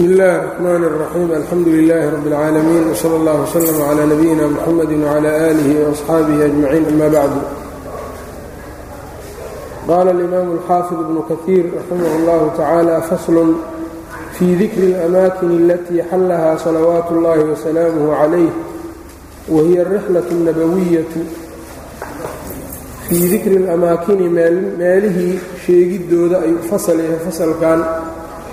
bsmi اllahi الرحmn الرaxيim alxamdu لilh rb العaalamiin wslى اllah وslm عlى nabiyina mxamadi وعlى آlih وأصxaabihi أجmaciin ama bacdu qala اlimam الxaafiظ bn kaثiir raximah اllah tacalى fasl fي dikri الأmakin اlati xalaha salawaat اllahi وسlaamه عlayh wahiy الrixlaة الnabawiyaة fii dikri اlamaakini meelihii sheegidooda ayuu fasal yahay fasalkan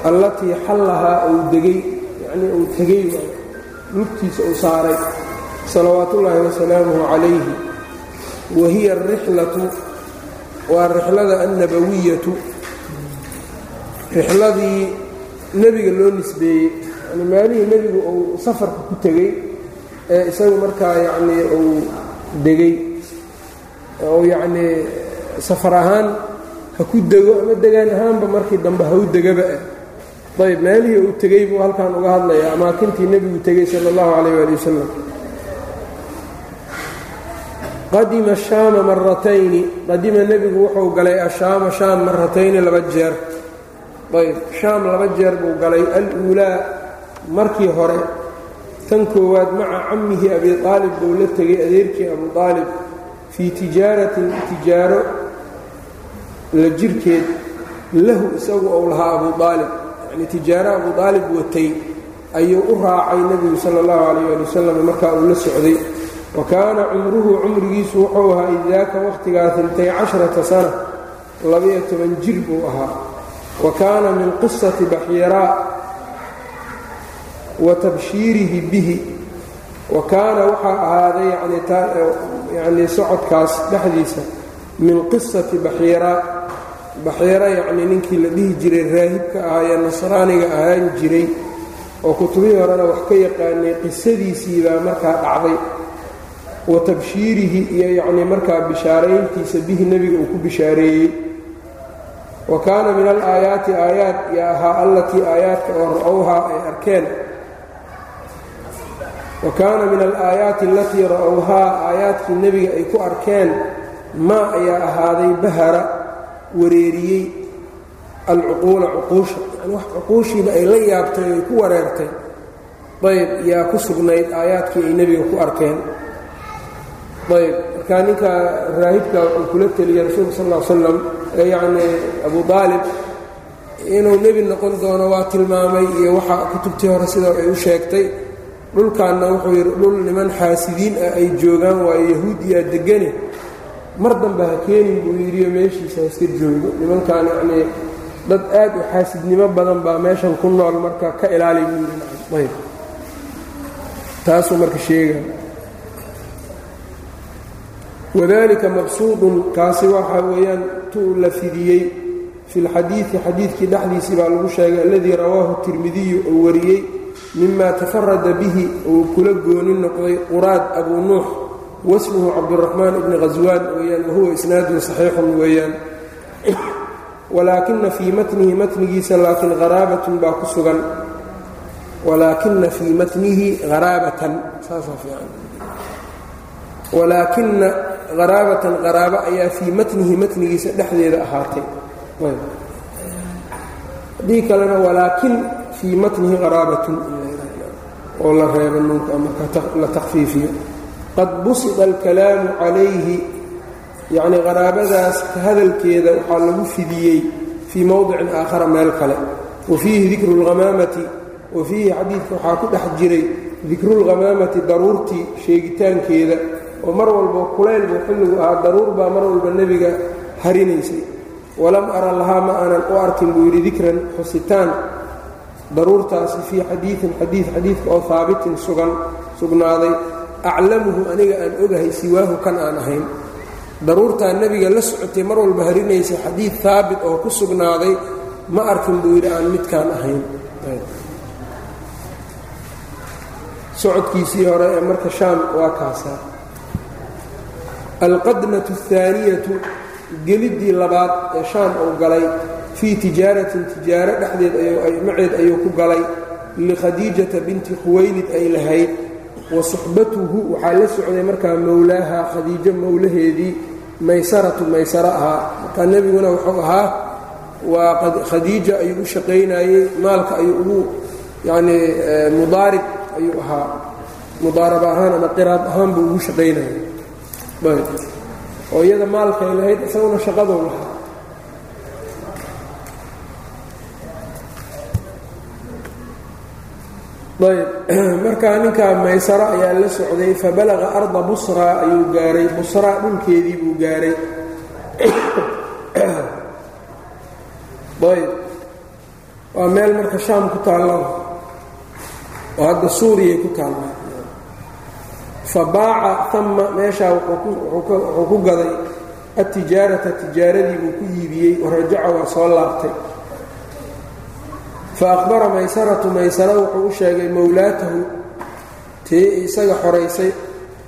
allatii xallahaa uu degay yacnii uu tegay lugtiisa uu saaray salawaatullaahi wasalaamuhu calayhi. Wa hiya arixlatu waa rixlada annabawiyatu. Rixladii nebiga loo nisbeeyey yani maalihii nebigu uu safarka ku tegey ee isagu markaa yacnii uu degay oo yacnii safar ahaan ha ku dego ama degaan ahaanba markii dambe ha u degaba ah ayb meelihii uu tegey buu halkan uga hadlayaa amaakintii nebigu tegey sala allahu calayh waali wasalam qadima shaama maratayni qadima nebigu wuxuu galay ashaama shaam maratayni laba jeer. Ayb shaam laba jeer buu galay al-uulaa markii hore. Tan koowaad maca cammihi abi aalib buu la tegey adeerkii abu aalib fii tijaaratin tijaaro la jirkeed lahu isagu ou lahaa abu aalib yacni tijaaro abu aalib watay ayuu u raacay nebigu sala allahu calayh ali wasalam markaa uu la socday. Wa kaana cumruhu cumrigiisu wuxuu ahaa idaaka wakhtigaa intay casharata sana labayo toban jir buu ahaa. Wa kaana min qisati baxiiraa wa tabshiirihi bihi. Wa kaana waxaa ahaaday yacnii socodkaas dhexdiisa min qisati baxiiraa baxiira yacnii ninkii la dhihi jiray raahibka ahaa ee nasraaniga ahaan jiray oo kutubihii horena wax ka yaqaanay qisadiisii baa markaa dhacday. Wa tabshiirihi iyo yacnii markaa bishaarayntiisa bihi nebiga uu ku bishaareeyey. Wa kaana min alaayaati aayaat yo ahaa allatii aayaadka oo ra'owhaa ay arkeen. Wa kaana min alaayaati alatii ra'owhaa aayaadkii nebiga ay ku arkeen maa ayaa ahaaday bahara wareeriyey alcuquula cuquusha. Yani wax cuquushiiba ay la yaabtay ay ku wareertay. Ayb yaa ku sugnayd aayaadkii ay nebiga ku arkeen. Ayb markaa ninka raahibka uu kula teliyey rasuulka sal ll slam ee yacnii abu aalib inuu nebi noqon doono waa tilmaamay iyo waxa kutubtii hore sida ay u sheegtay. Dhulkaanna wuxuu yidhi dhul niman xaasidiin ah ay joogaan waayo yahuudiyaa degane mar dambe ha keenin buu yidhiyo meeshiisa ha iska joogo. Nimankan yacnii dad aad u xaasidnimo badan baa meeshan ku nool marka ka ilaali buu yidhi. Ayb. Taasuu marka sheega wadalika maqsuudun kaasi waxaa weeyaan tu la fidiyey fi lxadiidi xadiidkii dhexdiisii baa lagu sheegay alladii rawaahu tirmidiyu oo wariyey mima tafarada bihi uu kula gooni noqday quraad abuu nuux wasmuhu cabduraxmaan ibni khaswaan weeyaan wahuwa isnaadun saxiixun weeyaan. Walaakina fii matnihi matnigiisa laakiin haraabatun baa ku sugan. Walaakina fii matnihi haraabatan saasaa fiican. Walaakina haraabatan haraabo ayaa fii matnihi matnigiisa dhexdeeda ahaatay. Haddii kalena walaakin fii matnihi haraabatun oo la reebo nunka marka la takfiifiyo qad busida alkalaamu calayhi yacnii qaraabadaas hadalkeeda waxaa lagu fidiyey fii mowdicin aakhara meel kale. Wa fiihi dikru lhamaamati wa fiihi xadiidka waxaa ku dhex jiray dikrulghamaamati daruurtii sheegitaankeeda oo mar walba kulayl buu xilligu ahaa daruur baa mar walba nebiga harinaysay. Walam ara lahaa ma aanan u arkin buu yidhi dikran xusitaan. Daruurtaasi fii xadiiin xadiid xadiidka oo haabitin sugan sugnaaday aclamuhu aniga aan ogahay siwaahu kan aan ahayn. Daruurtaa nebiga la socotay mar walba harinaysa xadiid haabit oo ku sugnaaday ma arkin buu yidhi aan midkaan ahayn. Socodkiisii hore ee marka shaam waa kaasaa alqadmatu اhaaniyatu geliddii labaad ee shaam uu galay fii tijaaratin tijaaro dhexdeed maceed ayuu ku galay likhadiijata binti khuwaylid ay lahayd wa suxbatuhu waxaa la socday markaa mowlaaha khadiijo mowlaheedii maysaratu maysaro ahaa. Markaa nebiguna wuxuu ahaa waa khadiija ayuu u shaqaynayey maalka ayuu ugu yacnii mudaarib ayuu ahaa. Mudaarab ahaan ama qiraad ahaan buu ugu shaqaynaya ayb. Oo iyada maalkay lahayd isaguna shaqadou lahaa ayb. Markaa ninkaa maysaro ayaa la socday fabalaqa arda busraa ayuu gaaray. Busraa dhulkeedii buu gaaray. Ayb. Waa meel marka shaam ku taalla oo hadda suuriyay ku taalla fa baaca meeshaa wuxuu ku gaday. Atijaarata tijaaradii buu ku iibiyey. Warajaca waa soo laabtay fa akhbara maysaratu maysara wuxuu u sheegay mowlaatahu tii isaga xoraysay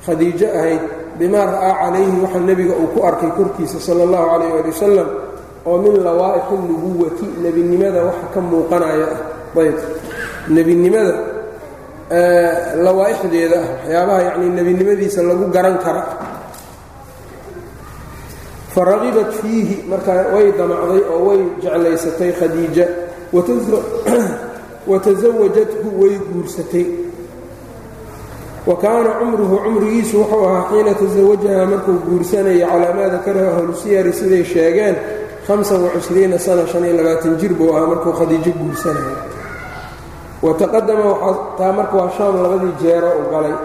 khadiijo ahayd bimaa ra'aa calayhi waxa nebiga uu ku arkay korkiisa sala allahu calayh ali wasalam oo min lawaa'iqi nubuwati nebinimada waxa ka muuqanaya ah ayb nebinimada lawaaixdeeda ah waxyaabaha yacnii nebinimadiisa lagu garan kara. fa ragibat fiihi markaa way damacday oo way jeclaysatay khadiija watasawajathu way guursatay. wa kaana cumruhu cumrigiisu wuxuu ahaa xiina tasawajaha markuu guursanayay calaa maa dakarahu ahlu siyari siday sheegeen jir buu ahaa markuu khadiijo guursanaya wataqadama marka waa shaam labadii jeero u galay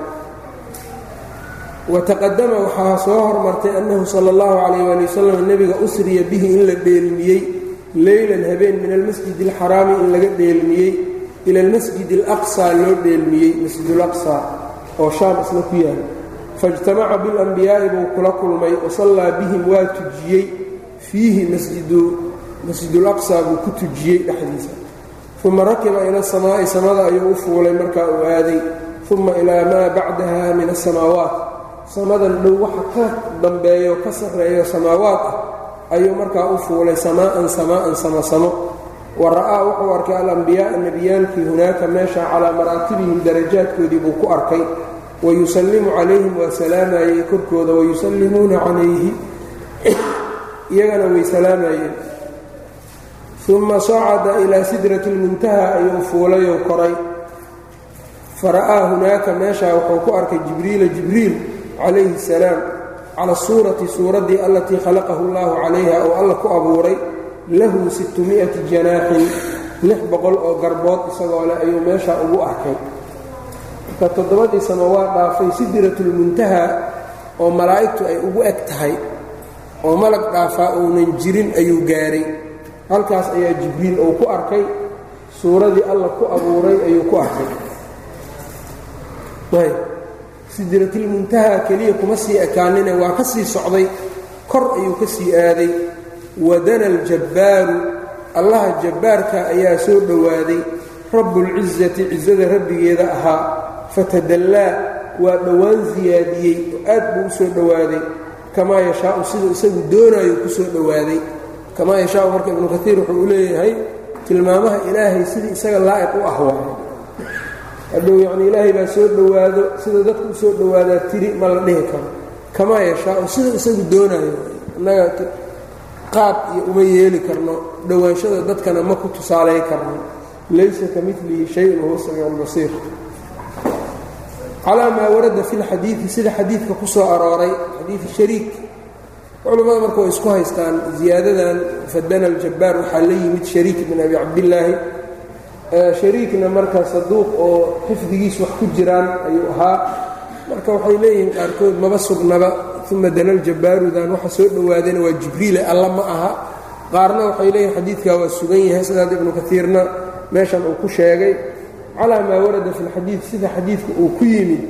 wataqadama waxaa soo hormartay annahu sala allahu calayh waali wasalam nebiga usriya bihi in la dheelmiyey leylan habeen min almasjid alxaraami in laga dheelmiyey ila almasjid alaqsaa loo dheelmiyey masjidulaqsaa oo shaam isna ku yaal. Faijtamaca biاlanbiyaa'i buu kula kulmay wasallaa bihim waa tujiyey. Fiihi masjidulaqsaa buu ku tujiyey dhexdiisa. Uma rakiba ila asamaa'i samada ayuu u fuulay markaa uu aaday. Uma ilaa maa bacdaha min asamaawaat samadan dhow waxa ka dambeeyo ka sarreeyo samaawaat ah ayuu markaa u fuulay samaa'an samaa'an samasamo wa ra'aa wuxuu arkay alambiyaaa nebiyaalkii hunaaka meesha calaa maraatibihim darajaadkoodii buu ku arkay. Wayusallimu calayhim waa salaamayey korkooda wayusallimuuna calayhi iyagana way salaamayeen uma sacada ilaa sidrati lmuntaha ayuu fuulayou koray. Fara'aa hunaaka meeshaa wuxuu ku arkay jibriila jibriil calayhi salaam cala suurati suuraddii allatii khalaqahu allahu calayha oo alla ku abuuray lahu sittumi'ati janaaxin lix boqol oo garbood isagoo leh ayuu meeshaa ugu arkay. Marka toddobadii samo waa dhaafay sidratulmuntaha oo malaa'igtu ay ugu eg tahay oo malag dhaafaa uunan jirin ayuu gaaray. Halkaas ayaa jibriil uu ku arkay suuradii alla ku abuuray ayuu ku arkay sidratilmuntaha keliya kuma sii ekaanine waa ka sii socday kor ayuu ka sii aaday. Wadana aljabbaaru allaha jabbaarka ayaa soo dhowaaday rabbulcisati cisada rabbigeeda ahaa. Fatadallaa waa dhowaan siyaadiyey oo aad buu u soo dhowaaday kamaa yashaau siduu isagu doonaayo ku soo dhowaaday kamaa yashaau marka ibnu kaiir wuxuu u leeyahay tilmaamaha ilaahay sidii isaga laa'iq u ah waayo hadhow yacni ilaahay baa soo dhowaado sida dadku u soo dhowaadaa tiri ma la dhihi karo. Kamaa yashaau siduu isagu doonaayo. Innaga qaab iyo uma yeeli karno. Dhowaanshada dadkana ma ku tusaalay karno. Laysa ka milihi shayun wahuwa samiicu lbasiir calaa maa warada fi lxadiidi sida xadiidka ku soo arooray xadiidi shariik. Culammada marka way isku haystaan ziyaadadan fadana aljabbaar waxaa la yimid shariik bin abi cabdillaahi shariikna marka saduuq oo xifdigiis wax ku jiraan ayuu ahaa. Marka waxay leeyihiin qaarkood maba sugnaba uma dana aljabaarudan waxa soo dhowaadayna waa jibriile alla ma aha. Qaarna waxay leeyihiin xadiidkaa waa sugan yahay sidaad ibnu kaiirna meeshan uu ku sheegay. Calaa maa warada fi lxadiid sida xadiidka uu ku yimid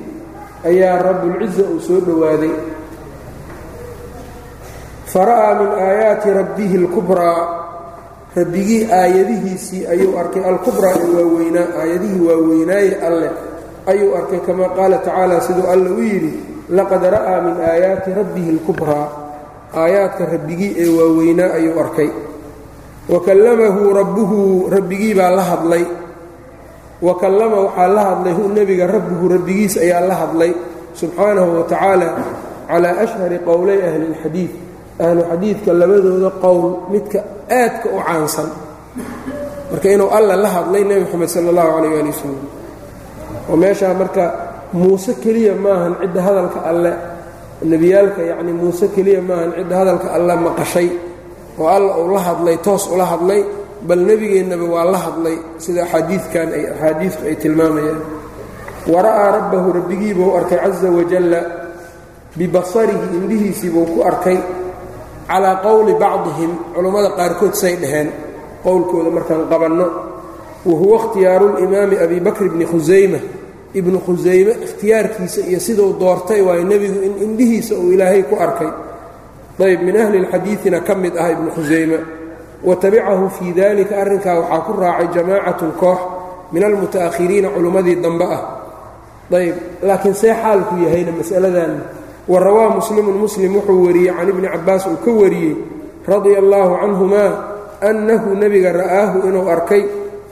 ayaa rabbulciza uu soo dhowaaday. Fara'aa min aayaati rabbihi اlkubraa rabbigii aayadihiisii ayuu arkay. Alkubraa ee waaweynaa aayadihii waaweynaaye alleh ayuu arkay kama qaala tacaala siduu alle u yidhi laqad ra'aa min aayaati rabbihi اlkubraa aayaadka rabbigii ee waaweynaa ayuu arkay. Wa kallamahu rabbuhu rabbigii baa la hadlay. Wa kallama waxaa la hadlay nebiga rabbuhu rabbigiis ayaa la hadlay. Subxaanahu wa tacaala calaa ashhari qowlay ahli اlxadiid ahlu xadiidka labadooda qowl midka aadka u caansan. Marka inuu alla la hadlay nebi moxamed sala allahu calayh ali wasalam oo meeshaa marka muuse keliya maahan cidda hadalka alle. Nebiyaalka yacni muuse keliya maahan cidda hadalka alle maqashay. Oo alla uu la hadlay toos ula hadlay bal nebigeennaba waa la hadlay. Sida axaadiidkan ay axaadiidtu ay tilmaamayaan. Wara'aa rabbahu rabbigiibuu arkay caza wajalla bibasarihi indhihiisiibuu ku arkay calaa qowli bacdihim culammada qaarkood say dhaheen qowlkooda markaan qabanno wa huwa ikhtiyaaru limaami abi bakr bni khusayma ibnu khusayme ikhtiyaarkiisa iyo siduu doortay waayo nebigu in indhihiisa uu ilaahay ku arkay. Ayb min ahli lxadiidina ka mid ah ibnu khusayme wa tabicahu fii dalika arrinkaa waxaa ku raacay jamaacatun koox min almuta'ahiriina culummadii dambe ah. Ayb laakiin see xaalku yahayna masaladan wa rawaa muslimun muslim wuxuu wariyey can ibni cabbaas uu ka wariyey radia allaahu canhumaa annahu nebiga ra'aahu inuu arkay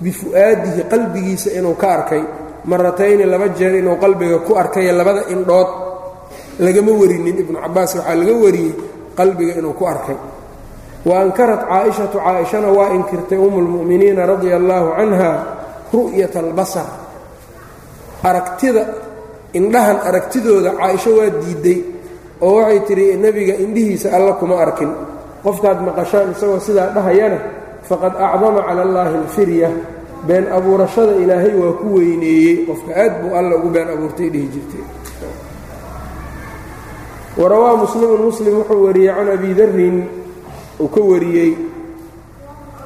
bifu'aadihi qalbigiisa inuu ka arkay. Maratayni laba jeer inuu qalbiga ku arkaye labada indhood lagama warinin. Ibnu cabbaas waxaa laga wariyey qalbiga inuu ku arkay. Wa ankarat caaishatu caaishana waa inkirtay umu lmu'miniina radia allaahu canha ru'yat albasar aragtida indhahan aragtidooda caaisho waa diidday oo waxay tidhi nebiga indhihiisa alla kuma arkin. Qofkaad maqashaan isagoo sidaa dhahayana faqad acdama cala allaahi alfirya. Been abuurashada ilaahay waa ku weyneeyey. Qofka aad buu alla ugu been abuurtay dhihi jirtay. Warawaa muslimun muslim wuxuu wariyey can abi darin uu ka wariyey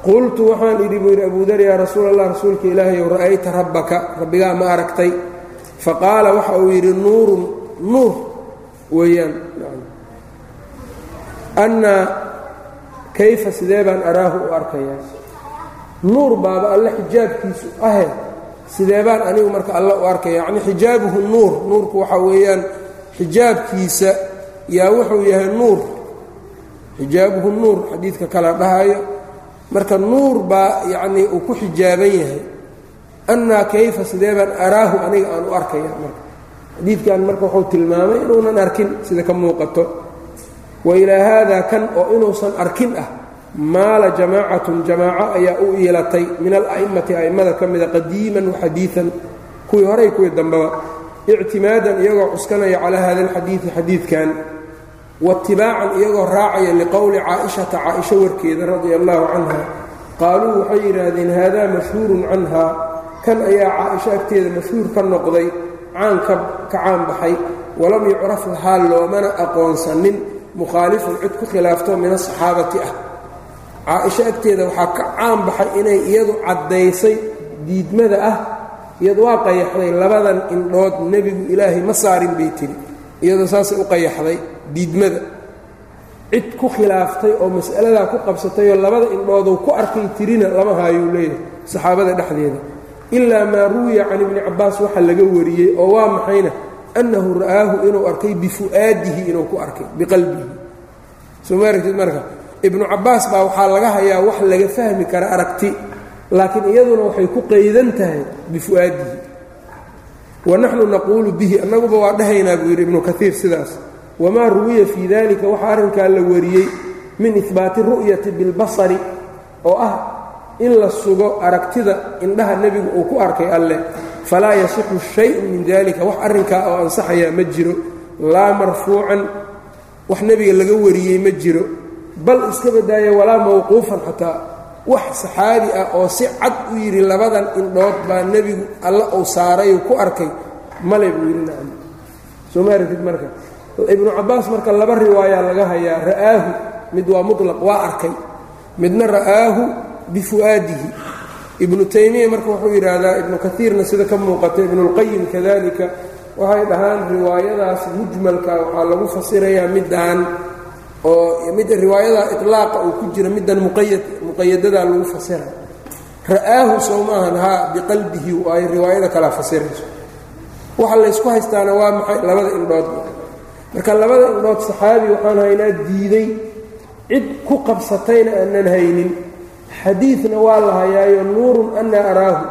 qultu waxaan idhi buu yidhi abu dar yaa rasuul allah rasuulka ilaahayow ra'ayta rabbaka rabbigaa ma aragtay faqaala waxa uu yidhi nuurun nuur weeyaan. Annaa kayfa sidee baan araahu u arkayaa? Nuur baaba alle xijaabkiisu ahe sidee baan anigu marka alle u arkaya yacni xijaabuhu nuur nuurku waxaa weeyaan xijaabkiisa yaa wuxuu yahay nuur. Xijaabuhu nuur xadiidka kala dhahayo marka nuur baa yacnii uu ku xijaaban yahay annaa kayfa sidee baan araahu aniga aan u arkaya marka xadiidkan marka wuxuu tilmaamay inuunan arkin sida ka muuqato wa ilaa haadaa kan oo inuusan arkin ah maala jamaacatun jamaaco ayaa u iilatay min ala'immati a'immada ka mida qadiiman waxadiian kuwii horay kuwii dambeba ictimaadan iyagoo cuskanaya calaa hada alxadiidi xadiidkan waitibaacan iyagoo raacaya liqowli caa'ishata caaisho warkeeda radia allaahu canha qaaluu waxay yidhaahdeen haadaa mashhuurun canha kan ayaa caaisho agteeda mashhuur ka noqday caan ka caan baxay walam yucraf lahaa loomana aqoonsanin mukhaalifun cid ku khilaafto min asaxaabati ah. Caaisho agteeda waxaa ka caan baxay inay iyadu caddaysay diidmada ah iyadu waa qayaxday labadan indhood nebigu ilaahay ma saarin bay tiri iyadoo saasay u qayaxday diidmada. Cid ku khilaaftay oo mas'aladaa ku qabsatayoo labada indhoodou ku arkay tirina lama haayuu leeyahay saxaabada dhexdeeda ilaa maa ruwiya can ibni cabbaas waxa laga wariyey oo waa maxayna annahu ra'aahu inuu arkay bifu'aadihi inuu ku arkay biqalbihi. Soo ma aragtid marka ibnu cabbaas baa waxaa laga hayaa wax laga fahmi kara aragti laakiin iyaduna waxay ku qaydan tahay bifu'aadihi. Wa naxnu naquulu bihi annaguba waa dhahaynaa buu yidhi ibnu kaiir sidaas. Wamaa ruwiya fii dalika waxaa arrinkaa la wariyey min ihbaati ru'yati bilbasari oo ah in la sugo aragtida indhaha nebigu uu ku arkay alleh falaa yasixu shayun min dalika wax arrinkaa oo ansaxayaa ma jiro. Laa marfuucan. Wax nebiga laga wariyey ma jiro. Bal iska badaaya walaa mawquufan xataa. Wax saxaabi ah oo si cad u yidhi labadan indhood baa nebigu alla uu saarayuu ku arkay. Male buu yidhi nacam. Soo ma aragtid marka? Ibnu cabbaas marka laba riwaayaa laga hayaa ra'aahu. Mid waa mutlaq waa arkay. Midna ra'aahu bifu'aadihi ibnu taymiya marka wuxuu yidhaahdaa ibnu kaiirna sida ka muuqata ibnuulqayim kadalika waxay dhahaan riwaayadaas mujmalka waxaa lagu fasirayaa midaan oo mid riwaayada iطlaaqa uu ku jira middan muqayad muqayadadaa lagu fasira ra'aahu sow maahan haa biqalbihi ay riwaayada kalaa fasirayso waxa laysku haystaana waa maxay labada indhood marka labada indhood saxaabi waxaan haynaa diiday cid ku qabsatayna aanan haynin xadiidna waa la hayaayo nuurun ana araahu.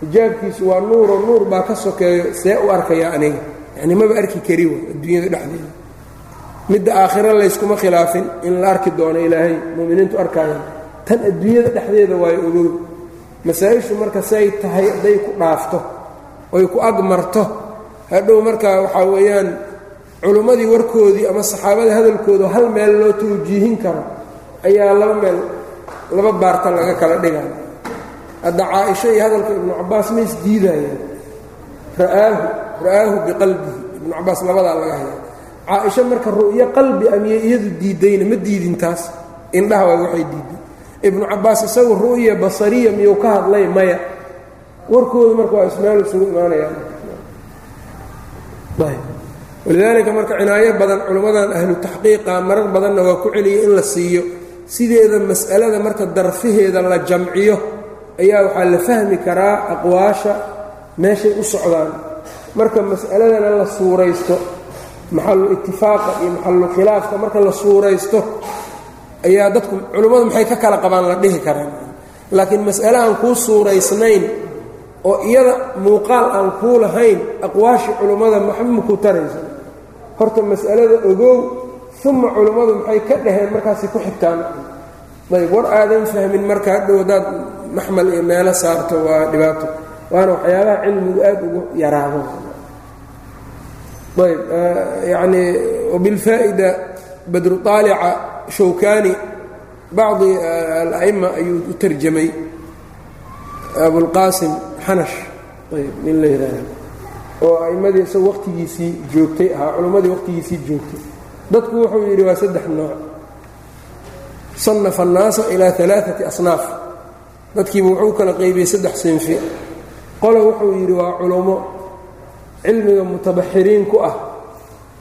Xijaabkiisu waa nuuro nuur baa ka sokeeyo see u arkaya aniga. Yani maba arki kari wa adduunyada dhexdeeda. Midda aakhiro layskuma khilaafin in la arki doono ilaahay muminiintu arkayaan tan adduunyada dhexdeeda waayo ogow. Masaa-ishu marka say tahay hadday ku dhaafto oy ku agmarto hadhow marka waxaa weeyaan culummadii warkoodii ama saxaabada hadalkooda hal meel loo tawjiihin karo ayaa laba meel laba baarta laga kala dhigaya hadda caaisha iyo hadalka ibnu cabaas ma isdiidayaan ra'aahu ra'aahu biqalbihi. Ibnu cabaas labadaa laga haya. Caaisha marka ru'yo qalbi amiye iyadu diidayna ma diidin taas indhaha waa waxay diiday ibnu cabaas isagu ru'ya basariya miyuu ka hadlay? Maya. Warkoodu marka waa ismeel isugu imaanayaan. Walidaalika marka cinaayo badan culimmadan ahlu taxqiiqa marar badanna waa ku celiyay in la siiyo sideeda mas'alada marka darfaheeda la jamciyo ayaa waxaa la fahmi karaa aqwaasha meeshay u socdaan. Marka mas'aladana la suuraysto maxalu itifaaqa iyo maxalu khilaafka marka la suuraysto ayaa dadku culimmadu maxay ka kala qabaan la dhihi karaan. Laakiin mas'ale aan kuu suuraysnayn oo iyada muuqaal aan kuu lahayn aqwaashii culimmada maxba makuu taraysa horta mas'alada ogow uma culimmadu maxay ka dhaheen markaasay ku xigtaan ayb war aadan fahmin marka hadhow haddaad maxmal iyo meelo saarto waa dhibaato waana waxyaabaha cilmigu aad ugu yaraado ayb yacnii wabilfaa'ida badru aalica shawkani bacdi ala'ima ayuu u tarjamay abulqaasim xanash ayb nin la yidhaahda oo a'immadii isagu waqtigiisii joogtay ahaa culimmadii waqtigiisii joogtay dadku wuxuu yidhi waa saddex nooc. Sannafa annaasa ilaa alaaati asnaaf. Dadkiiba wuxuu kala qaybiyey saddex sinfi. Qolo wuxuu yidhi waa culummo cilmiga mutabaxiriin ku ah.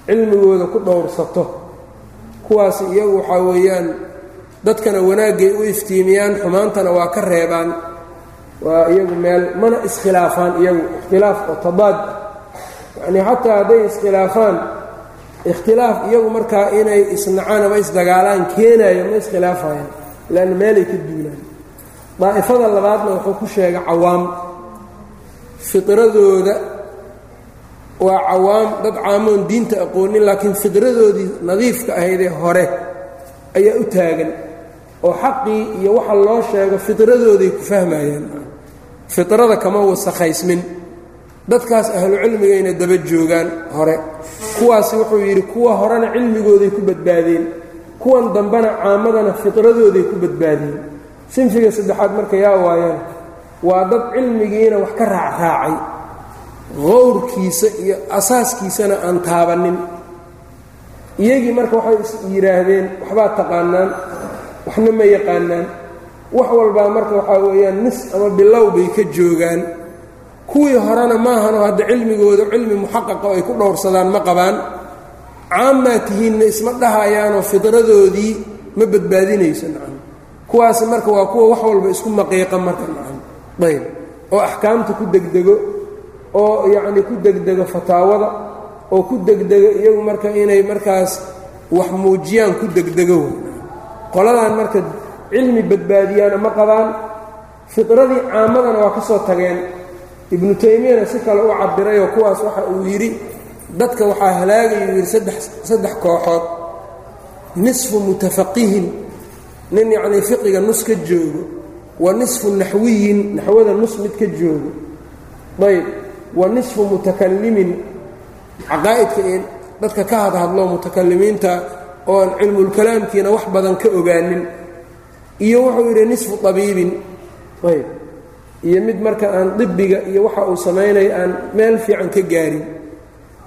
Cilmigooda ku dhowrsato. Kuwaas iyagu waxaa weeyaan dadkana wanaaggay u iftiimiyaan xumaantana waa ka reebaan. Waa iyagu meel mana iskhilaafaan iyagu. Ikhtilaaf oo tabaad. Yacnii xataa hadday iskhilaafaan ikhtilaaf iyagu markaa inay isnacaan ama isdagaalaan keenayo ma iskhilaafayaan leanna meelay ka duulaan. Daa'ifada labaadna wuxuu ku sheegay cawaam. Firadooda waa cawaam dad caamoon diinta aqoonin laakiin fidradoodii nadiifka ahaydee hore ayaa u taagan oo xaqii iyo waxa loo sheego fidradooday ku fahmayaan. Fidrada kama wasakhaysmin dadkaas ahlu cilmigayna daba joogaan hore. Kuwaasi wuxuu yidhi kuwa horena cilmigooday ku badbaadeen. Kuwan dambena caamadana fidradooday ku badbaadeen. Sinfiga saddexaad marka yaa waayaan waa dad cilmigiina wax ka raacraacay qowrkiisa iyo asaaskiisana aan taabannin iyagii marka waxay is yidhaahdeen waxbaad taqaanaan waxna ma yaqaanaan. Wax walbaa marka waxaa weeyaan nis ama bilow bay ka joogaan kuwii horena maahanoo hadda cilmigooda cilmi muxaqaqa ay ku dhowrsadaan ma qabaan. Caammaa tihiinna isma dhahayaanoo fidradoodii ma badbaadinayso nacam. Kuwaasi marka waa kuwa wax walba isku maqiiqa marka nacam. Ayb. Oo axkaamta ku degdego oo yacni ku degdego fataawada oo ku degdego iyagu marka inay markaas wax muujiyaan ku degdego qoladan marka cilmi badbaadiyaana ma qabaan fidradii caamadana waa ka soo tageen ibnu taymiyana si kale u cabirayoo kuwaas waxa uu yidhi dadka waxaa halaagayuu yidhi saddex kooxood. Nisfu mutafaqihin nin yacnii fiqiga nus ka joogo wa nisfu naxwiyin naxwada nus mid ka joogo. Ayb wa nisfu mutakallimin caqaa'idka in dadka ka hadhadlo mutakalimiinta oon cilmulkalaamkiina wax badan ka ogaanin. Iyo wuxuu yidhi nisfu abiibin ayb iyo mid marka aan dibiga iyo waxa uu samaynayo aan meel fiican ka gaarin.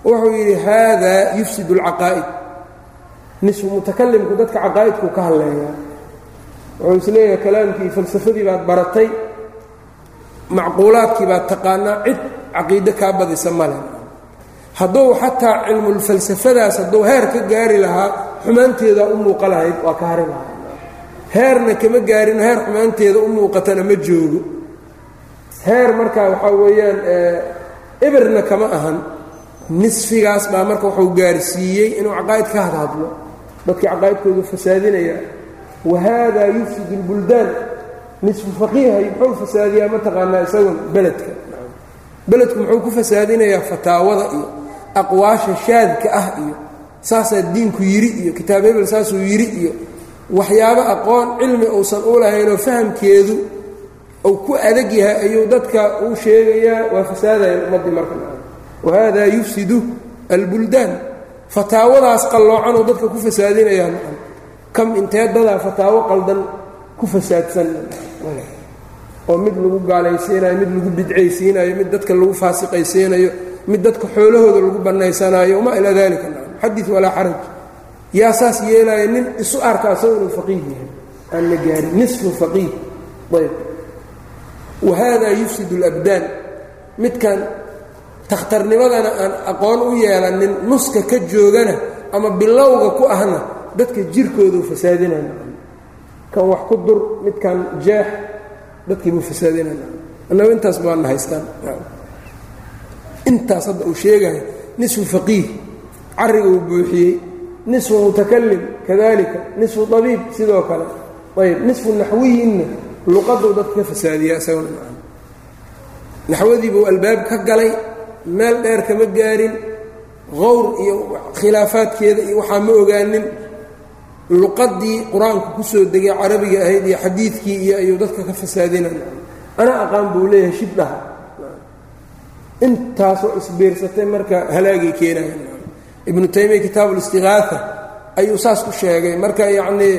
Wuxuu yidhi haadaa yufsid اlcaqaa'id nisfu mutakalimku dadka caqaa'idkuu ka hadleeyaa wuxuu is leeyahay kalaamkii falsafadii baad baratay macquulaadkii baad taqaanaa cid caqiide kaa badisa male hadduu xataa cilmulfalsafadaas hadduu heer ka gaari lahaa xumaanteedaa u muuqa lahayd waa ka hari lahaa. Heerna kama gaarin heer xumaanteeda u muuqatana ma joogo heer markaa waxaa weeyaan ebirna kama ahan. Nisfigaas baa marka wuxuu gaarsiiyey inuu caqaa'id ka hadhadlo dadkii caqaa'idkoodu fasaadinaya wa haadaa yufsid اlbuldaan nisfu faqiihay muxuu fasaadiyaa mataqaanaa isagun beledka. Beledku muxuu ku fasaadinayaa fataawada iyo aqwaasha shaadka ah iyo saasaa diinku yidhi iyo kitaab hebel saasuu yidhi iyo waxyaabo aqoon cilmi uusan u lahaynoo fahamkeedu ou ku adag yahay ayuu dadka uu sheegayaa waa fasaadayaan ummaddii marka wahada yufsidu albuldaan fataawadaas qalloocanuu dadka ku fasaadinayaa kam intee dadaa fataawo qaldan ku fasaadsan oo mid lagu gaalaysiinayo mid lagu bidcaysiinayo mid dadka lagu faasiqaysiinayo mid dadka xoolahooda lagu bannaysanayo wamaa ilaa dalika xadid walaa xaraj. Yaa saas yeelaya nin isu arka inuu faqiih yahay. Aan la gaarin nisfu faqiih. Ayb wahada yufsid اlabdaan midkan takhtarnimadana aan aqoon u yeelanin nuska ka joogana ama bilowga ku ahna dadka jirkoodu fasaadinana kan wax ku dur midkan jeex dadkiibuu fasaadinana annagu intaas baana haystaan intaas hadda uu sheegayo nisfu faqiih cariga uu buuxiyey nisfu mutakalim kadalika nisfu abiib sidoo kale ayb nisfu naxwiyinna luqaduu dadka ka fasaadiya isagona maa naxwadiibuu albaab ka galay meel dheer kama gaarin qowr iyo khilaafaadkeeda iyo waxaa ma ogaanin luqadii qur'aanku ku soo degay carabiga ahayd iyo xadiidkii iyo ayuu dadka ka fasaadinaya ana aqaan buu leeyahay shibdhaha intaasoo isbiirsatay marka halaagay keenaya ibnu taymiya kitaabu listiqaaha ayuu saas ku sheegay. Marka yacnii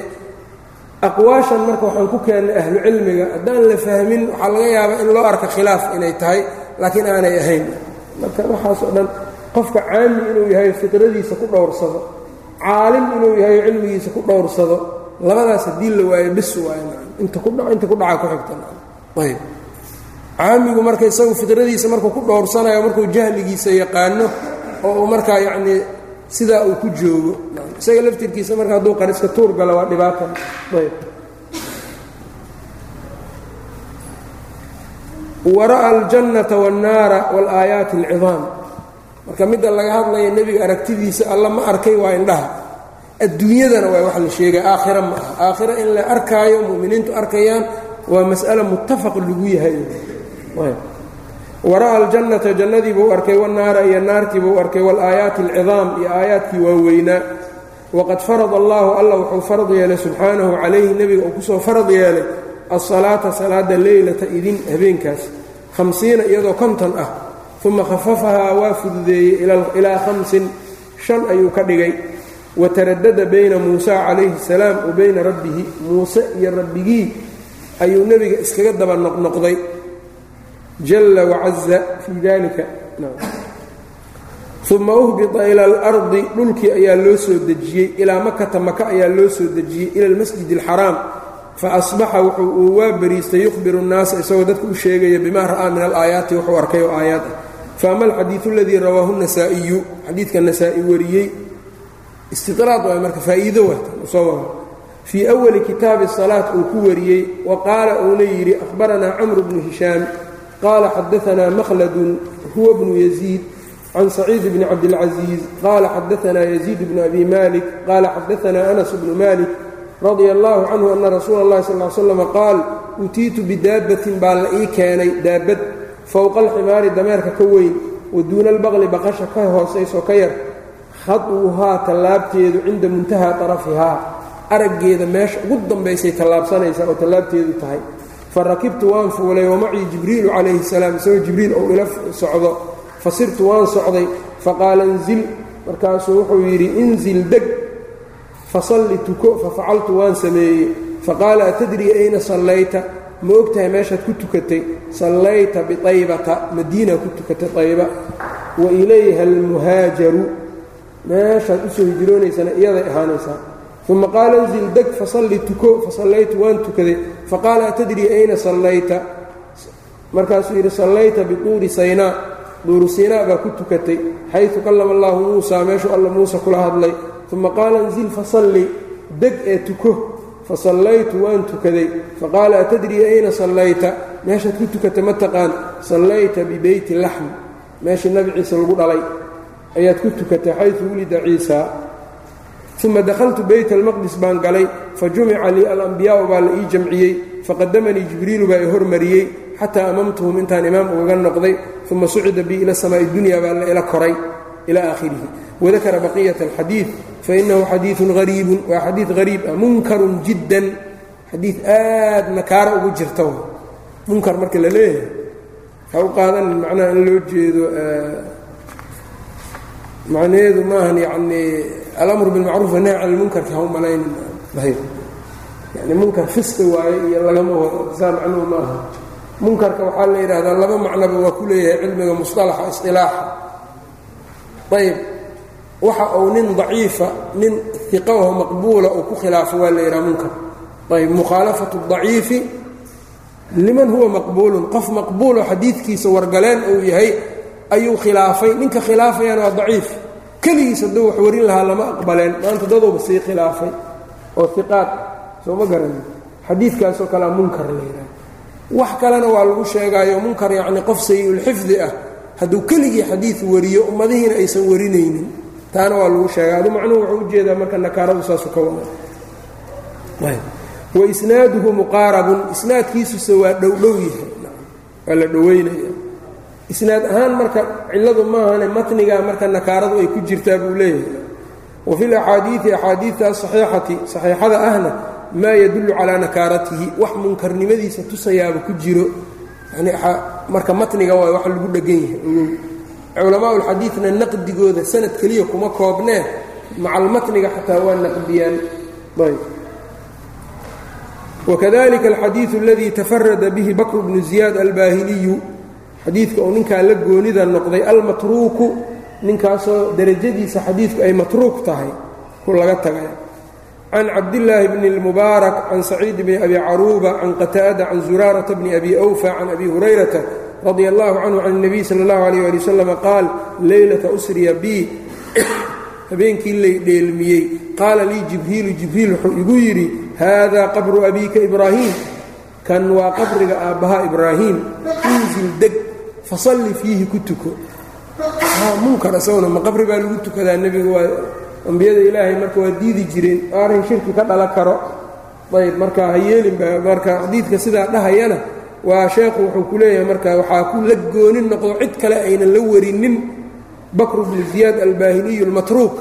aqwaashan marka waxaan ku keennay ahlu cilmiga haddaan la fahmin waxaa laga yaabaa in loo arka khilaaf inay tahay laakiin aanay ahayn. Marka waxaasoo dhan qofka caami inuu yahay fiqradiisa ku dhowrsado caalim inuu yahay cilmigiisa ku dhowrsado labadaas haddii la waayo bis waayo inta kuinta ku dhaca ku xigtaayb caamigu marka isagu fiqradiisa markuu ku dhowrsanayo markuu jahligiisa yaqaano oo uu markaa yacnii sidaa uu ku joogo isaga laftirkiisa marka hadduu qariska tuur galo waa dhibaata ayb. Wara'a aljannata waannaara waalaayaati alcidaam marka midda laga hadlaya nebiga aragtidiisa alla ma arkay waa indhaha. Adduunyadana waa wax la sheegay aakhira ma aha. Aakhira in la arkaayo mu'miniintu arkayaan waa mas'ale muttafaq lagu yahay. Wara'a aljannata jannadii buu arkay wannaara iyo naartii buu arkay waalaayaati alcidaam iyo aayaadkii waaweynaa waqad farada allaahu alla wuxuu farad yeelay subxaanahu calayhi nebiga uu ku soo farad yeelay alsalaata salaada leylata idin habeenkaas hamsiina iyadoo konton ah uma khafafahaa waa fududeeyey ilaa hamsin shan ayuu ka dhigay wa taradada bayna muusa calayhi salaam wa bayna rabbihi muuse iyo rabbigii ayuu nebiga iskaga daba noqnoqday jalla wacaza fii dalika uma uhbita ila alardi dhulkii ayaa loo soo dejiyey ilaa makata maka ayaa loo soo dejiyey ila almasjid alxaraam fa asbaxa wuxuu uu waa bariistay yukhbiru nnaasa isagoo dadka u sheegaya bimaa ra'aa min alaayaati? Wuxuu arkay oo aayaad ah. Faama alxadiidu aladii rawaahu nasaa'iyu xadiidka nasaa-i wariyey. Istiqraad waay marka faa'iido wasoo wara fii awali kitaabi salaat uu ku wariyey wa qaala uuna yidhi ahbaranaa camru bnu hishaam qaala xadaanaa makhladun huwa bnu yaziid can saciid bni cabdilcaziiz qaala xadaanaa yaziid bnu abi malik qaala xadaanaa anas bnu malik radia allahu canhu ana rasuula اllahi sal l slama qaal utiitu bidaabbatin baa la ii keenay daabad fowqa alximaari dameerka ka weyn wa duuna albaqli baqasha ka hoosayso ka yar khaduuhaa tallaabteedu cinda muntahaa arafihaa araggeeda meesha ugu dambaysay tallaabsanaysaa oo tallaabteedu tahay fa rakibtu waan fuulay wamacii jibriilu calayhi salaam isagoo jibriil ou ila socdo fa sirtu waan socday faqaala inzil. Markaasuu wuxuu yidhi inzil deg. Fasalli tuko fafacaltu waan sameeyey. Faqaala atadrii ayna sallayta? Ma og tahay meeshaad ku tukatay? Sallayta biaybata madiina ku tukatay ayba wa ilayha almuhaajaru. Meeshaad u soo hijroonaysana iyaday ahaanaysaa. Uma qaala inzil deg fasalli tuko. Fasallaytu waan tukaday. Faqaala atadrii ayna sallayta? Markaasuu yidhi sallayta bituuri saynaa duuru siinaa baa ku tukatay xaysu kallama allaahu muusaa meeshuu alla muuse kula hadlay. Uma qaala inzil fasalli deg ee tuko. Fasallaytu waan tukaday. Faqaala atadrii ayna sallayta? Meeshaad ku tukatay ma taqaan sallayta bibeyti laxm. Meeshii nabi ciise lagu dhalay ayaad ku tukatay xaysu wulida ciisa. Uma dakhaltu beyt almaqdis baan galay. Fa jumica lii alambiyaa'u baa la ii jamciyey. Faqadamanii jibriilu baa i hormariyey xataa amamtuhum intaan imaam ugaga noqday uma sucida bii ila samaa'i dunya baa la ila koray ila aakhirihi. Wadakara baqiyat alxadiid fainahu xadiiun hariibun waa xadiid hariib ah munkarun jiddan. Xadiid aad nakaaro ugu jirta munkar marka la leeyahay ha u qaadanin macnaha in loo jeedo macnaheedu maahan yacnii alamru bilmacruuf wanahy can ilmunkarki ha u malaynin yani munkar fisqi waaye iyo lagama saa macnuhu maaha munkarka waxaa la yidhaahdaa laba macnoba waa ku leeyahay cilmiga musطalaxa isilaaxa. Ayb waxa uu nin daciifa nin iqaho maqbuula uu ku khilaafo waa la yidhaha munkar. Ayb mukhaalafatu daciifi. Liman huwa maqbuulun. Qof maqbuuloo xadiidkiisa wargaleen uu yahay ayuu khilaafay. Ninka khilaafayana waa daciif. Keligiis hadduu wax warin lahaa lama aqbaleen. Maanta daduuba sii khilaafay. Oo iqaad soo ma xadiidkaasoo kalea munkar la yidhaha wax kalena waa lagu sheegaayo munkar yacni qof sayi-ulxifdi ah. Hadduu keligii xadiid wariyo ummadihiina aysan warinaynin. Taana waa lagu sheega adu macnuhu wuxuu u jeedaa marka nakaaradu saasu ka wada wa isnaaduhu muqaarabun. Isnaadkiisuse waa dhowdhow yahay. Waa la dhoweynaya isnaad ahaan marka cilladu maahane matnigaa marka nakaaradu ay ku jirtaa buu leeyahay. Wa fi laxaadiidi axaadiidta asaxiixati saxiixada ahna maa yadullu calaa nakaaratihi wax munkarnimadiisa tusayaaba ku jiro. Yani marka matniga waa wax lagu dhegan yahay. Culamaa ulxadiidna naqdigooda sanad keliya kuma koobnee macalmatniga xataa waa naqdiyaan. Ayb. Wakadalika alxadiidu aladii tafarada bihi bakru bnu ziyaad albaahiliyu xadiidka uu ninkaa la goonida noqday almatruuku ninkaasoo derajadiisa xadiidku ay matruuk tahay ku laga tagay can cabdillaahi bni اlmubaarak can saciid bni abi caruuba can qataada can zuraarata bni abi awfa can abi hurayrata radi allahu canhu can اnabiy sala اllahu alayh ali wasalam qaal leylata usriya bi habeenkii lay dheelmiyey qaala lii jibriilu jibriil wuxuu igu yidhi haadaa qabru abiika ibraahiim kan waa qabriga aabbaha ibraahiim inzil deg fasalli fiihi ku tuko munkar isaguna ma qabri baa lagu tukadaa nebiga waa ambiyada ilaahay marka waa diidi jireen arrin shirki ka dhala karo. Ayb marka ha yeelinba marka xadiidka sidaa dhahayana waa sheekhu wuxuu ku leeyahay marka waxaa ku la goonin noqdo cid kale aynan la warinin. Bakru bnu ziyaad albaahiliyu lmatruuk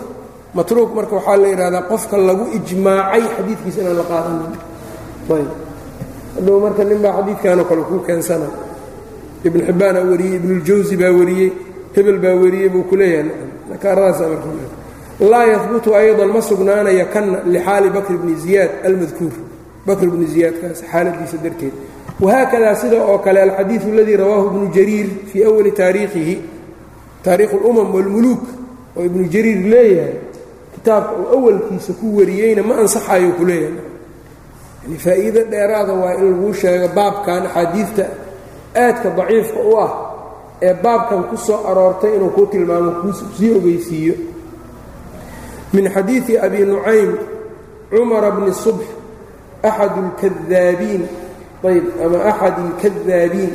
matruuk marka waxaa la yidhahdaa qofka lagu ijmaacay xadiidkiisa inaan la qaadanin. Ayb hadhow marka nin baa xadiidkanoo kale kuu keensana. Ibn xibbaana wariyey ibnuljawsi baa wariyey hebel baa wariyey buu ku leeyahay. Nakaaradaasa marka laa yahbutu aydan ma sugnaanaya kana lixaali bakr bni ziyaad almadkuur. Bakr bni ziyaadkaas xaaladiisa darteed. Wahaakadaa sida oo kale alxadiidu aladii rawaahu ibnu jariir fii awali taariikhihi taariikhu اlumam wاlmuluuk oo ibnu jariir leeyahay kitaabka uu awalkiisa ku wariyeyna ma ansaxayo ku leeyahay. Yani faa'iido dheeraada waa in laguu sheego baabkan axaadiidta aadka daciifka u ah ee baabkan ku soo aroortay inuu kuu tilmaamo ku sii ogeysiiyo min xadiidi abi nucaym cumara bni subx axad اlkadaabiin ayb ama axad اlkadaabiin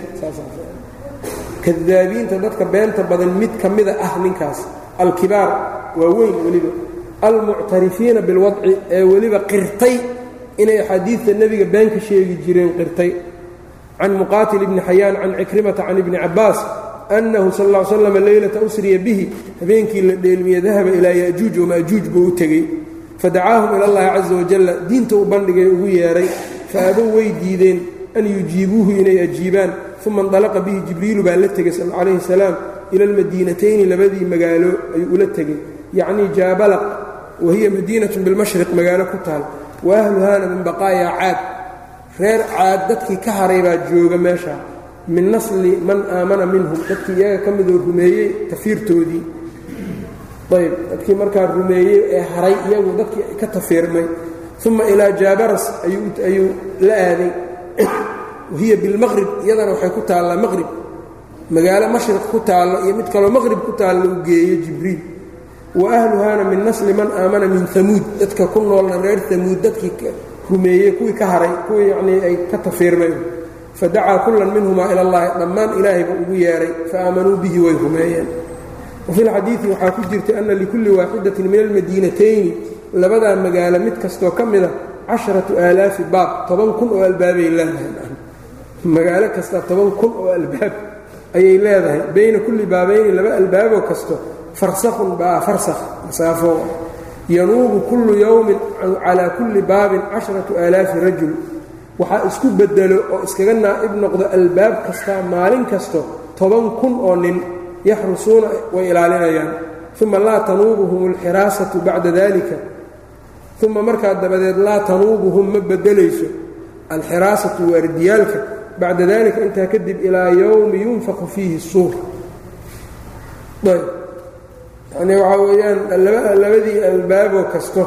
kadaabiinta dadka beenta badan mid ka mida ah ninkaas alkibaar waa weyn weliba. Almuctarifiina bilwadci ee weliba qirtay inay axaadiidta nebiga been ka sheegi jireen qirtay. Can muqaatil bni xayaan can cikrimata can ibni cabbaas annahu sal ll slam leylata usriya bihi habeenkii la dheelmiye dahaba ilaa ya'juuj wama'juuj buu u tegey. Fadacaahum ila allahi caza wajalla diinta u bandhigay ugu yeedhay fa abow way diideen an yujiibuuhu inay ajiibaan. Uma indalaqa bihi jibriilu baa la tegey calayhi salaam ila almadiinatayni labadii magaalo ayuu ula tegey. Yacnii jaabalaq wa hiya madiinatun bilmashriq magaalo ku taal. Wa ahluhaana min baqaayaa caad. Reer caad dadkii ka haray baa jooga meesha min nasli man aamana minhum. Dadkii iyaga ka midoo rumeeyey tafiirtoodii. Ayb dadkii markaa rumeeyey ee haray iyagu dadkii ka tafiirmay. Uma ilaa jaabaras ayuu la aaday. Wahiya bilmaqrib iyadana waxay ku taallaa maqrib magaalo mashriq ku taallo iyo mid kaloo maqrib ku taallo uu geeyo jibriil. Wa ahluhaana min nasli man aamana min amuud dadka ku noolna reer amuud dadkii rumeeyey kuwii ka haray kuwii yanii ay ka tafiirmeen fadacaa kullan minhumaa ila allahi dhammaan ilaahay buu ugu yeedhay faaamanuu bihi way rumeeyeen. Wafi lxadiidi waxaa ku jirta ana likulli waaxidatin min almadiinatayni labadaa magaalo mid kastoo ka mida casharatu aalaafi baab toban kun oo albaabay leedahay. Magaalo kasta toban kun oo albaab ayay leedahay. Bayna kulli baabayni laba albaaboo kasto farsakhun baa farsakh masaafo. Yanuubu kullu yowmin calaa kulli baabin casharatu aalaafi rajul waxaa isku bedelo oo iskaga naa'ib noqdo albaab kasta maalin kasto toban kun oo nin yaxrusuuna way ilaalinayaan. Uma laa tanuubuhum alxiraasatu bacda dalika uma markaa dabadeed laa tanuubuhum ma bedelayso. Alxiraasatu waardiyaalka bacda dalika intaa kadib ilaa yowmi yunfaqu fiihi suur. Ayb. Yanii waxaa weeyaan labadii albaaboo kasto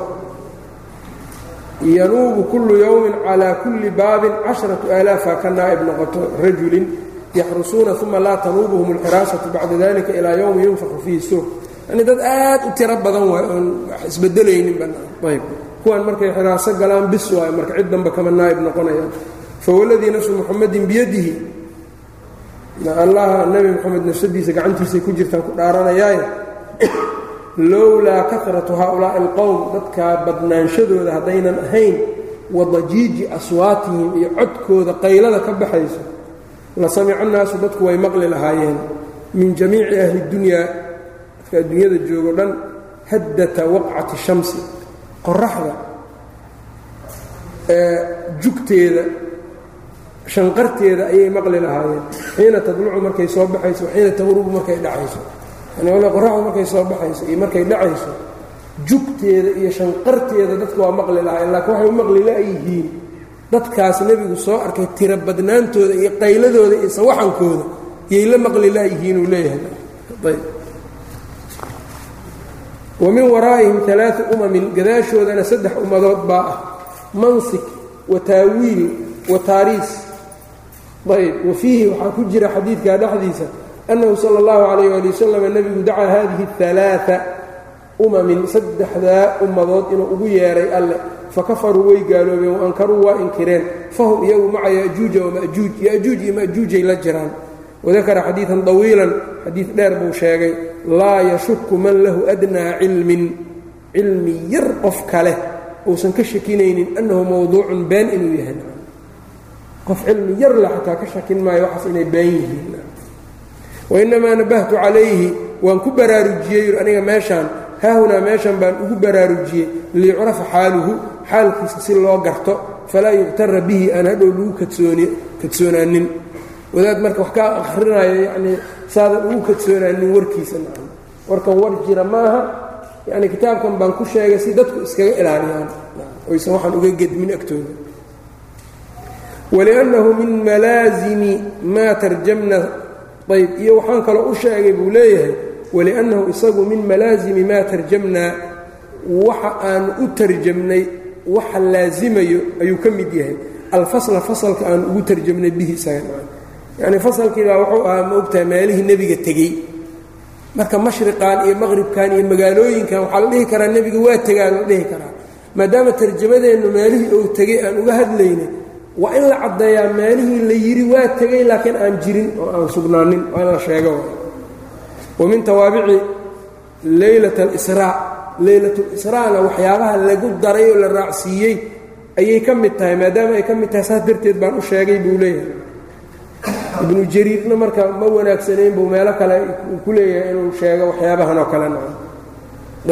yanuubu kullu yowmin calaa kulli baabin casharatu aalaafa ka naa'ib noqoto rajulin yaxrusuuna uma laa tanuubuhum alxiraasatu bacda dalika ilaa yowmi yunfaqu fiihi suur. Yani dad aad u tiro badan waay oon wax isbedelaynin banayb kuwan markay xiraaso galaan bis waay marka cid danba kama naa'ib noqonayaan fawaladii nafsu muxamadin biyadihi. Allaha nebi moxamed nafsadiisa gacantiisay ku jirtaan ku dhaaranayaaye lowlaa karatu haaulaa'i alqowm dadkaa badnaanshadooda haddaynan ahayn wadajiiji aswaatihim iyo codkooda qaylada ka baxayso la samica annaasu dadku way maqli lahaayeen. Min jamiici ahli dunyaa dadka adduunyada joogo dhan haddata waqcati shamsi qoraxda jugteeda shanqarteeda ayay maqli lahaayeen. Xiina tadlucu markay soo baxayso xiina taqrubu markay dhacayso qoraxda markay soo baxayso iyo markay dhacayso jugteeda iyo shanqarteeda dadku waa maqli lahaayeen laakiin waxay u maqli la-yihiin dadkaas nebigu soo arkay tiro badnaantooda iyo qayladooda iyo sawaxankooda yay la maqli la-yihiin uu leeyahay. Wa min waraa'ihim alaau umamin gadaashoodana saddex ummadood baa ah mansik wa taawiil wa taariis. Ayb. Wa fiihi waxaa ku jira xadiidkaa dhexdiisa annahu sala allahu calayh waali wasalam nebigu dacaa haadihi alaaa umamin saddexdaa ummadood inuu ugu yeedhay alle fakafaruu way gaaloobeen wa ankaruu waa inkireen fahum iyagu maca yajuuja wamajuuj yajuuj iyo majuujay la jiraan wadakara xadiidan طawiilan xadiid dheer buu sheegay laa yashuku man lahu adnaa cilmin cilmi yar qof kale uusan ka shakinaynin annahu mowduucun been inuu yahay qof cilmi yar la xataa ka shakin maayo waxaas inay been yihiin wainamaa nabahtu calayhi waan ku baraarujiyey aniga meeshaan haahunaa meeshan baan ugu baraarujiyey liyucrafa xaaluhu xaalkiisa si loo garto falaa yuqtara bihi aan hadhow lagu kadsoonaanin wadaad marka wax kaa akrinayo yanii saadan ugu kadsoonaanin warkiisa warkan war jira maaha yani kitaabkan baan ku sheegay si dadku iskaga ilaaliyaan oysan waxaan uga gedmin agtooda waliannahu min malaazimi maa tarjamna ayb iyo waxaan kaloo u sheegay buu leeyahay waliannahu isagu min malaazimi maa tarjamnaa waxa aanu u tarjamnay waxa laasimayo ayuu ka mid yahay. Alfasla fasalka aanu ugu tarjamnay bihi isaga. Yacni fasalkiibaa wuxuu ahaa ma meelihii nebiga tegey. Marka mashriqan iyo maqribkan iyo magaalooyinkan waxaa la dhihi karaa nebiga waa tegaa la dhihi karaa. Maadaama tarjamadeennu meelihii uu tegey aan uga hadlaynay waa in la caddeeyaa meelihii la yidhi waa tegey laakiin aan jirin oo aan sugnaanin waa in la sheego. Wa min tawaabici leylat alisraa leylatlisraana waxyaabaha lagu daray oo la raacsiiyey ayay ka mid tahay maadaama ay ka mid tahay saas darteed baan u sheegay buu leeyahay. Ibnu jariirna marka ma wanaagsanayn buu meelo kale ku leeyahay inuu sheego waxyaabahan oo kale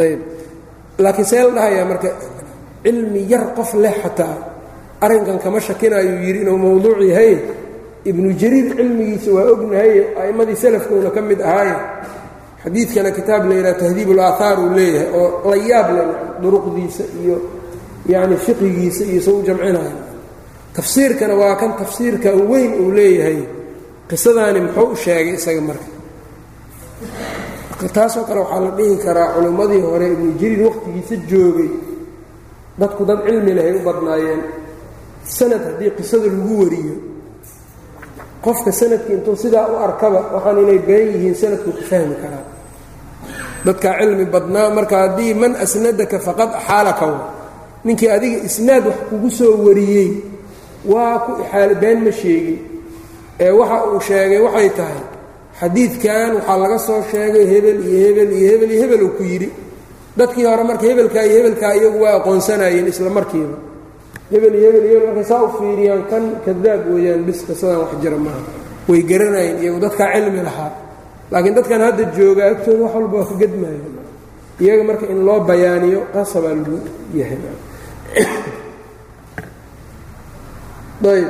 ayb laakiin see la dhahayaa marka cilmi yar qof leh xataa arrinkan kama shakinayuu yidhi inuu mowduuc yahay. Ibnu jariir cilmigiisa waa ognahay a'immadii salafkuuna ka mid ahaaye xadiidkana kitaab la yidhaha tahdiib ulaahaar uu leeyahay oo la yaab leh duruqdiisa iyo yacni fiqigiisa iyo soo u jamcinayo tafsiirkana waa kan tafsiirka weyn uu leeyahay. Qisadaani muxuu u sheegay isaga marka. Taasoo kale waxaa la dhihi karaa culimmadii hore ibnu jariir wakhtigiisa joogay. Dadku dad cilmi lehay u badnaayeen sanad haddii qisada lagu wariyo. Qofka sanadka intuu sidaa u arkaba waxaan inay been yihiin sanadkuu ka fahmi karaa. Dadkaa cilmi badnaa marka haddii man asnadaka faqad axaalaka wa. Ninkii adiga isnaad wax kugu soo wariyey waa ku ixaal been ma sheegin. Ee waxa uu sheegay waxay tahay xadiidkan waxaa laga soo sheegay hebel iyo hebel iyo hebel iyo hebel uu ku yidhi. Dadkii hore marka hebelkaa iyo hebelkaa iyagu waa aqoonsanayeen isla markiiba hebel iyo hebel markay saa u fiiriyaan kan kadaab weeyaan bis qisadan wax jira maaha. Way garanayeen iyagu dadkaa cilmi lahaa. Laakiin dadkan hadda joogaa agtooda wax walba waa ka gedmaayo iyaga marka in loo bayaaniyo qasabaa lagu yahay. Ayb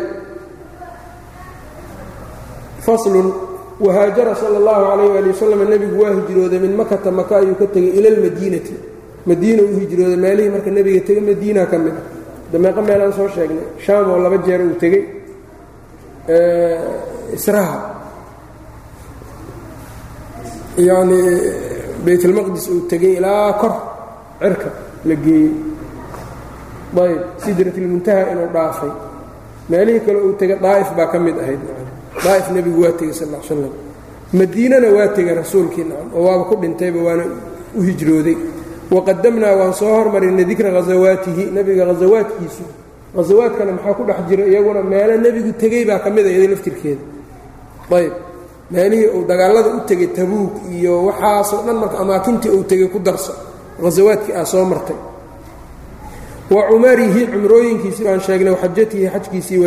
faslun wahaajara sala allahu calayh waali wasalam nebigu waa hijrooday min makata maka ayuu ka tegey ila almadiinati madiina u hijrooday meelihii marka nebiga tegey madiina ka mid ah dameeqo meelaan soo sheegnay. Shaam oo laba jeer uu tegey israha yacni baytalmaqdis uu tegey ilaa kor cirka la geeyey. Ayb sidratilmuntaha inuu dhaafay. Meelihii kale uu tegay daa'if baa ka mid ahayd daa'if nebigu waa tegey sal slam madiinana waa tegay rasuulkii nacam oo waaba ku dhintayba waana u hijrooday waqadamnaa waan soo hormarinay dikra ghasawaatihi nebiga ghasawaadkiisu ghasawaadkana maxaa ku dhex jira iyaguna meelo nebigu tegey baa ka mid a iyada laftirkeeda ayb meelihii uu dagaalada u tegey tabuuk iyo waxaasoo dhan marka amaakintii uu tegey ku darso ghasawaadkii ah soo martay wa cumarihi cumrooyinkiisii baan sheegnay waxajatihi xajkiisii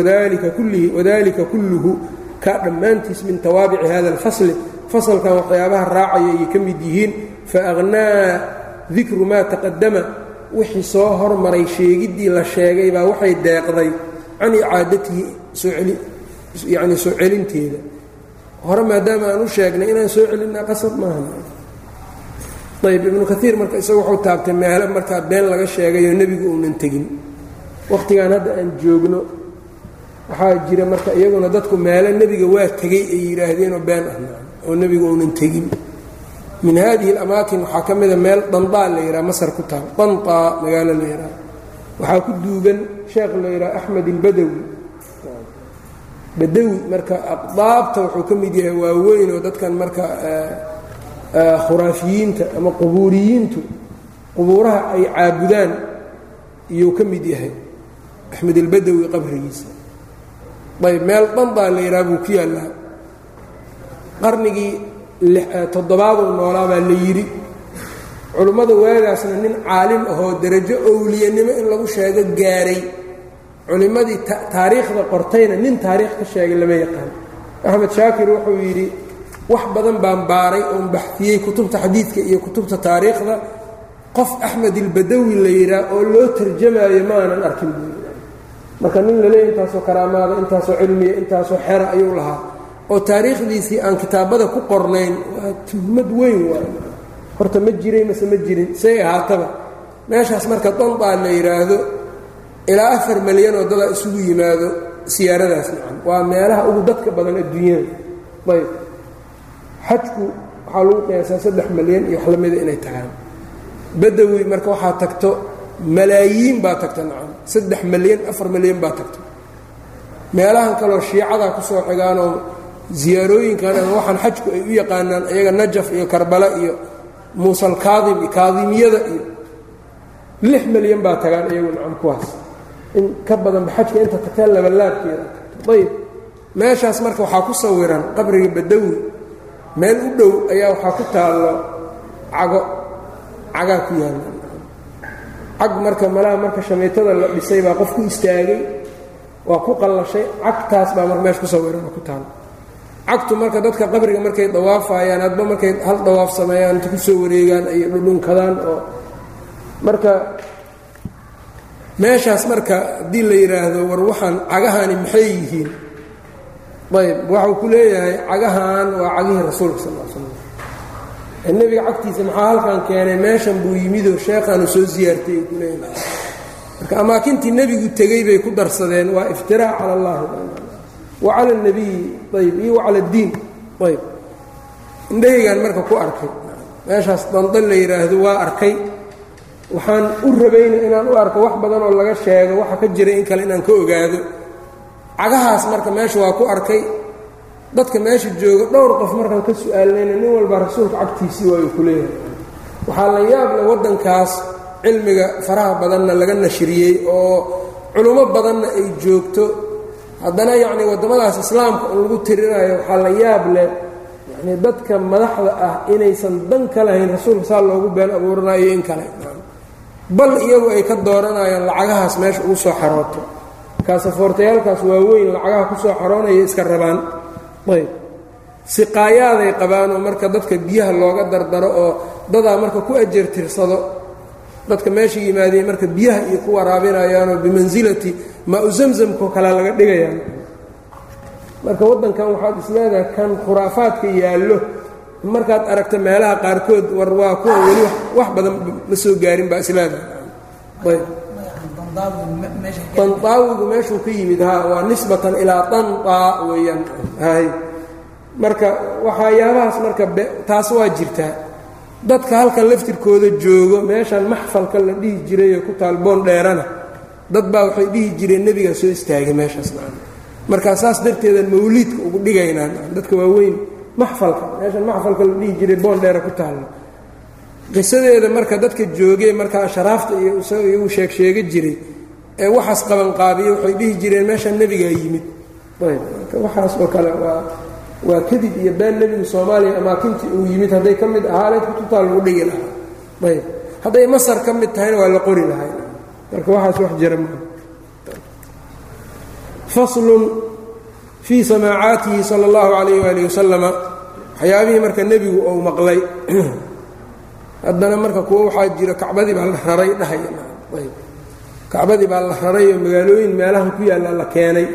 wadalika kulluhu ka dhammaantiis min tawaabici hada alfasli fasalkan waxyaabaha raacaya ayay ka mid yihiin faaqhnaa dikru maa taqadama wixii soo hormaray sheegiddii la sheegay baa waxay deeqday can icaadatihi yani soo celinteeda. Hore maadaama aan u sheegnay inaan soo celinaa qasab maaha. Ayb ibnu kaiir marka isagu wuxuu taabtay meelo markaa been laga sheegayo nebigu uunan tegin. Wakhtigan hadda aan joogno waxaa jira marka iyaguna dadku meelo nebiga waa tegey ay yidhaahdeenoo been ah oo nebigu uunan tegin min haadihi alamaakin waxaa ka mida meel dandaa la yidhaha masar ku taal. Dantaa magaalo la yidhaha. Waxaa ku duugan sheekh la yidhaha axmed ilbadawi badawi marka aqdaabta wuxuu ka mid yahay waaweyn oo dadkan marka khuraafiyiinta ama qubuuriyiintu qubuuraha ay caabudaan iyuu ka mid yahay axmed ilbadawi qabrigiisa. Ayb meel dandaa la yidhaha buu ku yaallaa. Qarnigii toddobaaduu noolaa baa la yidhi. Culummada waagaasna nin caalim ahoo derajo owliyanimo in lagu sheego gaaray. Culimmadii taariikhda qortayna nin taariikh ka sheegay lama yaqaan. Axmed shaakir wuxuu yidhi wax badan baan baaray oon baxfiyey kutubta xadiidka iyo kutubta taariikhda. Qof axmed ilbadawi la yidhaah oo loo tarjamaayo ma aanan arkin marka nin laleeya intaasoo karaamaada intaasoo cilmiya intaasoo xera ayuu lahaa oo taariikhdiisii aan kitaabada ku qornayn waa tuhmad weyn waay. Horta ma jiray mase ma jirin say ahaataba meeshaas marka dandaa la yidhaahdo ilaa afar malyan oo dadaa isugu yimaado siyaaradaas nacan waa meelaha ugu dadka badan adduunyada. Ayb. Xajku waxaa lagu qiyaasaa saddex malyan iyo wax la mida inay tahaan badawi marka waxaa tagto malaayiin baa tagta nacam saddex malyan afar malyan baa tagto. Meelahan kaloo shiicadaa ku soo xigaanoo ziyaarooyinkan ama waxaan xajku ay u yaqaanaan iyaga najaf iyo karbala iyo muusal kaadim kaadimiyada iyo lix malyan baa tagaan iyagu nacam kuwaas. In ka badanba xajka inta tagtaa labalaabkeeda ayb meeshaas marka waxaa ku sawiran qabriga badawi meel u dhow ayaa waxaa ku taallo cago. Cagaa ku yaalla. Cag marka malaha marka shamaytada la dhisay baa qof istaagay waa ku qallashay. Cagtaas baa mar meesha ku sawiran ku taalo cagtu marka dadka qabriga markay dawaafayaan hadba markay hal dawaaf sameeyaan inta ku soo wareegaan ay dhudhunkadaan oo marka meeshaas marka haddii la yidhaahdo war waxaan cagahani maxay yihiin? Ayb waxuu ku leeyahay cagahan waa cagihii rasuulka sal l slam nebiga cagtiisa maxaa halkan keenay? Meeshan buu yimidoo sheekhaanu soo siyaartay ay ku leeyahay. Marka amaakintii nebigu tegey bay ku darsadeen waa iftiraac cala allahi wa cala اnabiyi ayb iyo wa cala اddiin ayb indhahaygaan marka ku arkay. Meeshaas dandan la yidhaahdo waa arkay. Waxaan u rabayna inaan u arko wax badan oo laga sheego waxa ka jira in kale inaan ka ogaado. Cagahaas marka meesha waa ku arkay. Dadka meesha jooga dhowr qof markaan ka su'aalnayna nin walba rasuulka cagtiisii waayu ku leeyahay. Waxaa la yaable waddankaas cilmiga faraha badanna laga nashriyey oo culummo badanna ay joogto haddana yacni waddamadaas islaamka un lagu tirinayo waxaa la yaab leh yacni dadka madaxda ah inaysan dan ka lahayn rasuulka saa loogu been abuuranayo in kale. Bal iyagu ay ka dooranayaan lacagahaas meesha ugu soo xarooto. Kaasafoortayaalkaas waaweyn lacagaha ku soo xaroonaya iska rabaan. Ayb. Siqaayaaday qabaan oo marka dadka biyaha looga dardaro oo dadaa marka ku ajeertirsado dadka meesha yimaadeen marka biyaha iyo ku waraabinayaanoo bimansilati maa-u zamzamkao kale laga dhigayaan. Marka waddankan waxaad isleedahay kan khuraafaadka yaallo markaad aragta meelaha qaarkood war waa kuwa weli wax badan ma soo gaarin baa isleedahay ayb. Danaawigu meeshuu ka yimid ha waa nisbatan ilaa danaa weeyaan. Hay. Marka waxayaabahaas marka taas waa jirtaa dadka halkan laftirkooda joogo meeshan maxfalka la dhihi jirayee ku taal boon dheerana dad baa waxay dhihi jireen nebigaa soo istaagay meeshaas markaa saas darteedan mawliidka ugu dhigaynaan dadka waaweyn maxfalka meeshan maxfalka la dhihi jiray boon dheera ku taalla. Qisadeeda marka dadka joogee markaa sharaafta iyo iyagu sheeg sheega jiray ee waxaas qabanqaabiya waxay dhihi jireen meeshan nebigaa yimid. Waxaas oo kale waa waa kadib iyo been nebigu soomaaliya amaakintii uu yimid hadday ka mid ahaaleed kutubtaa lagu dhigi lahaa. Ayb. Hadday masar ka mid tahayna waa la qori lahay marka waxaas wax jira maa faslun fii samaacaatihi sala allahu calayh waali wasalama waxyaabihii marka nebigu ou maqlay. Haddana marka kuwo waxaa jira kacbadii baa la raray dhahaya ayb. Kacbadii baa la raray oo magaalooyin meelahan ku yaalla la keenay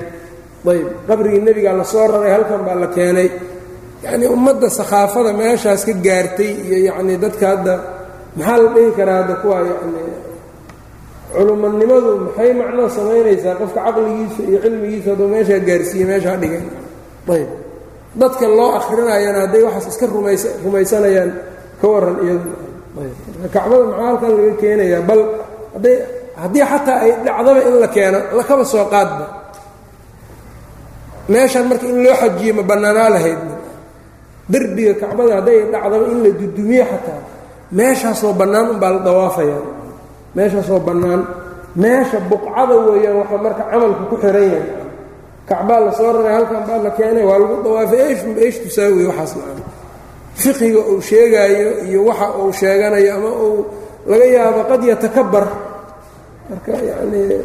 ayb qabrigii nebigaa la soo raray halkan baa la keenay. Yacnii ummadda sakhaafada meeshaas ka gaartay iyo yacnii dadka hadda maxaa la dhihi karaa hadda kuwa yacnii culumanimadu maxay macnoo samaynaysaa qofka caqligiisa iyo cilmigiisa hadduu meeshaa gaarsiiye meeshaa dhigay? Ayb dadka loo akrinayana hadday waxaas iska rumaysa rumaysanayaan ka warran iyadu. Kacbada maxaa halkan laga keenayaa? Bal hadday haddii xataa ay dhacdaba in la keeno lakaba soo qaadba meeshan marka in loo xajiye ma bannaanaa lahayd? Derbiga kacbada hadday dhacdaba in la dudumiye xataa. Meeshaasoo bannaan unbaa la dawaafaya meeshaasoo bannaan. Meesha buqcada weeyaan waxaa marka camalku ku xihan yahay. Kacbaa la soo raray halkan baa la keenay waa lagu dawaafay eesh tusaawiye waxaas maa fiqiga uu sheegaayo iyo waxa uu sheeganayo ama uu laga yaabo qad yatakabar marka yacnii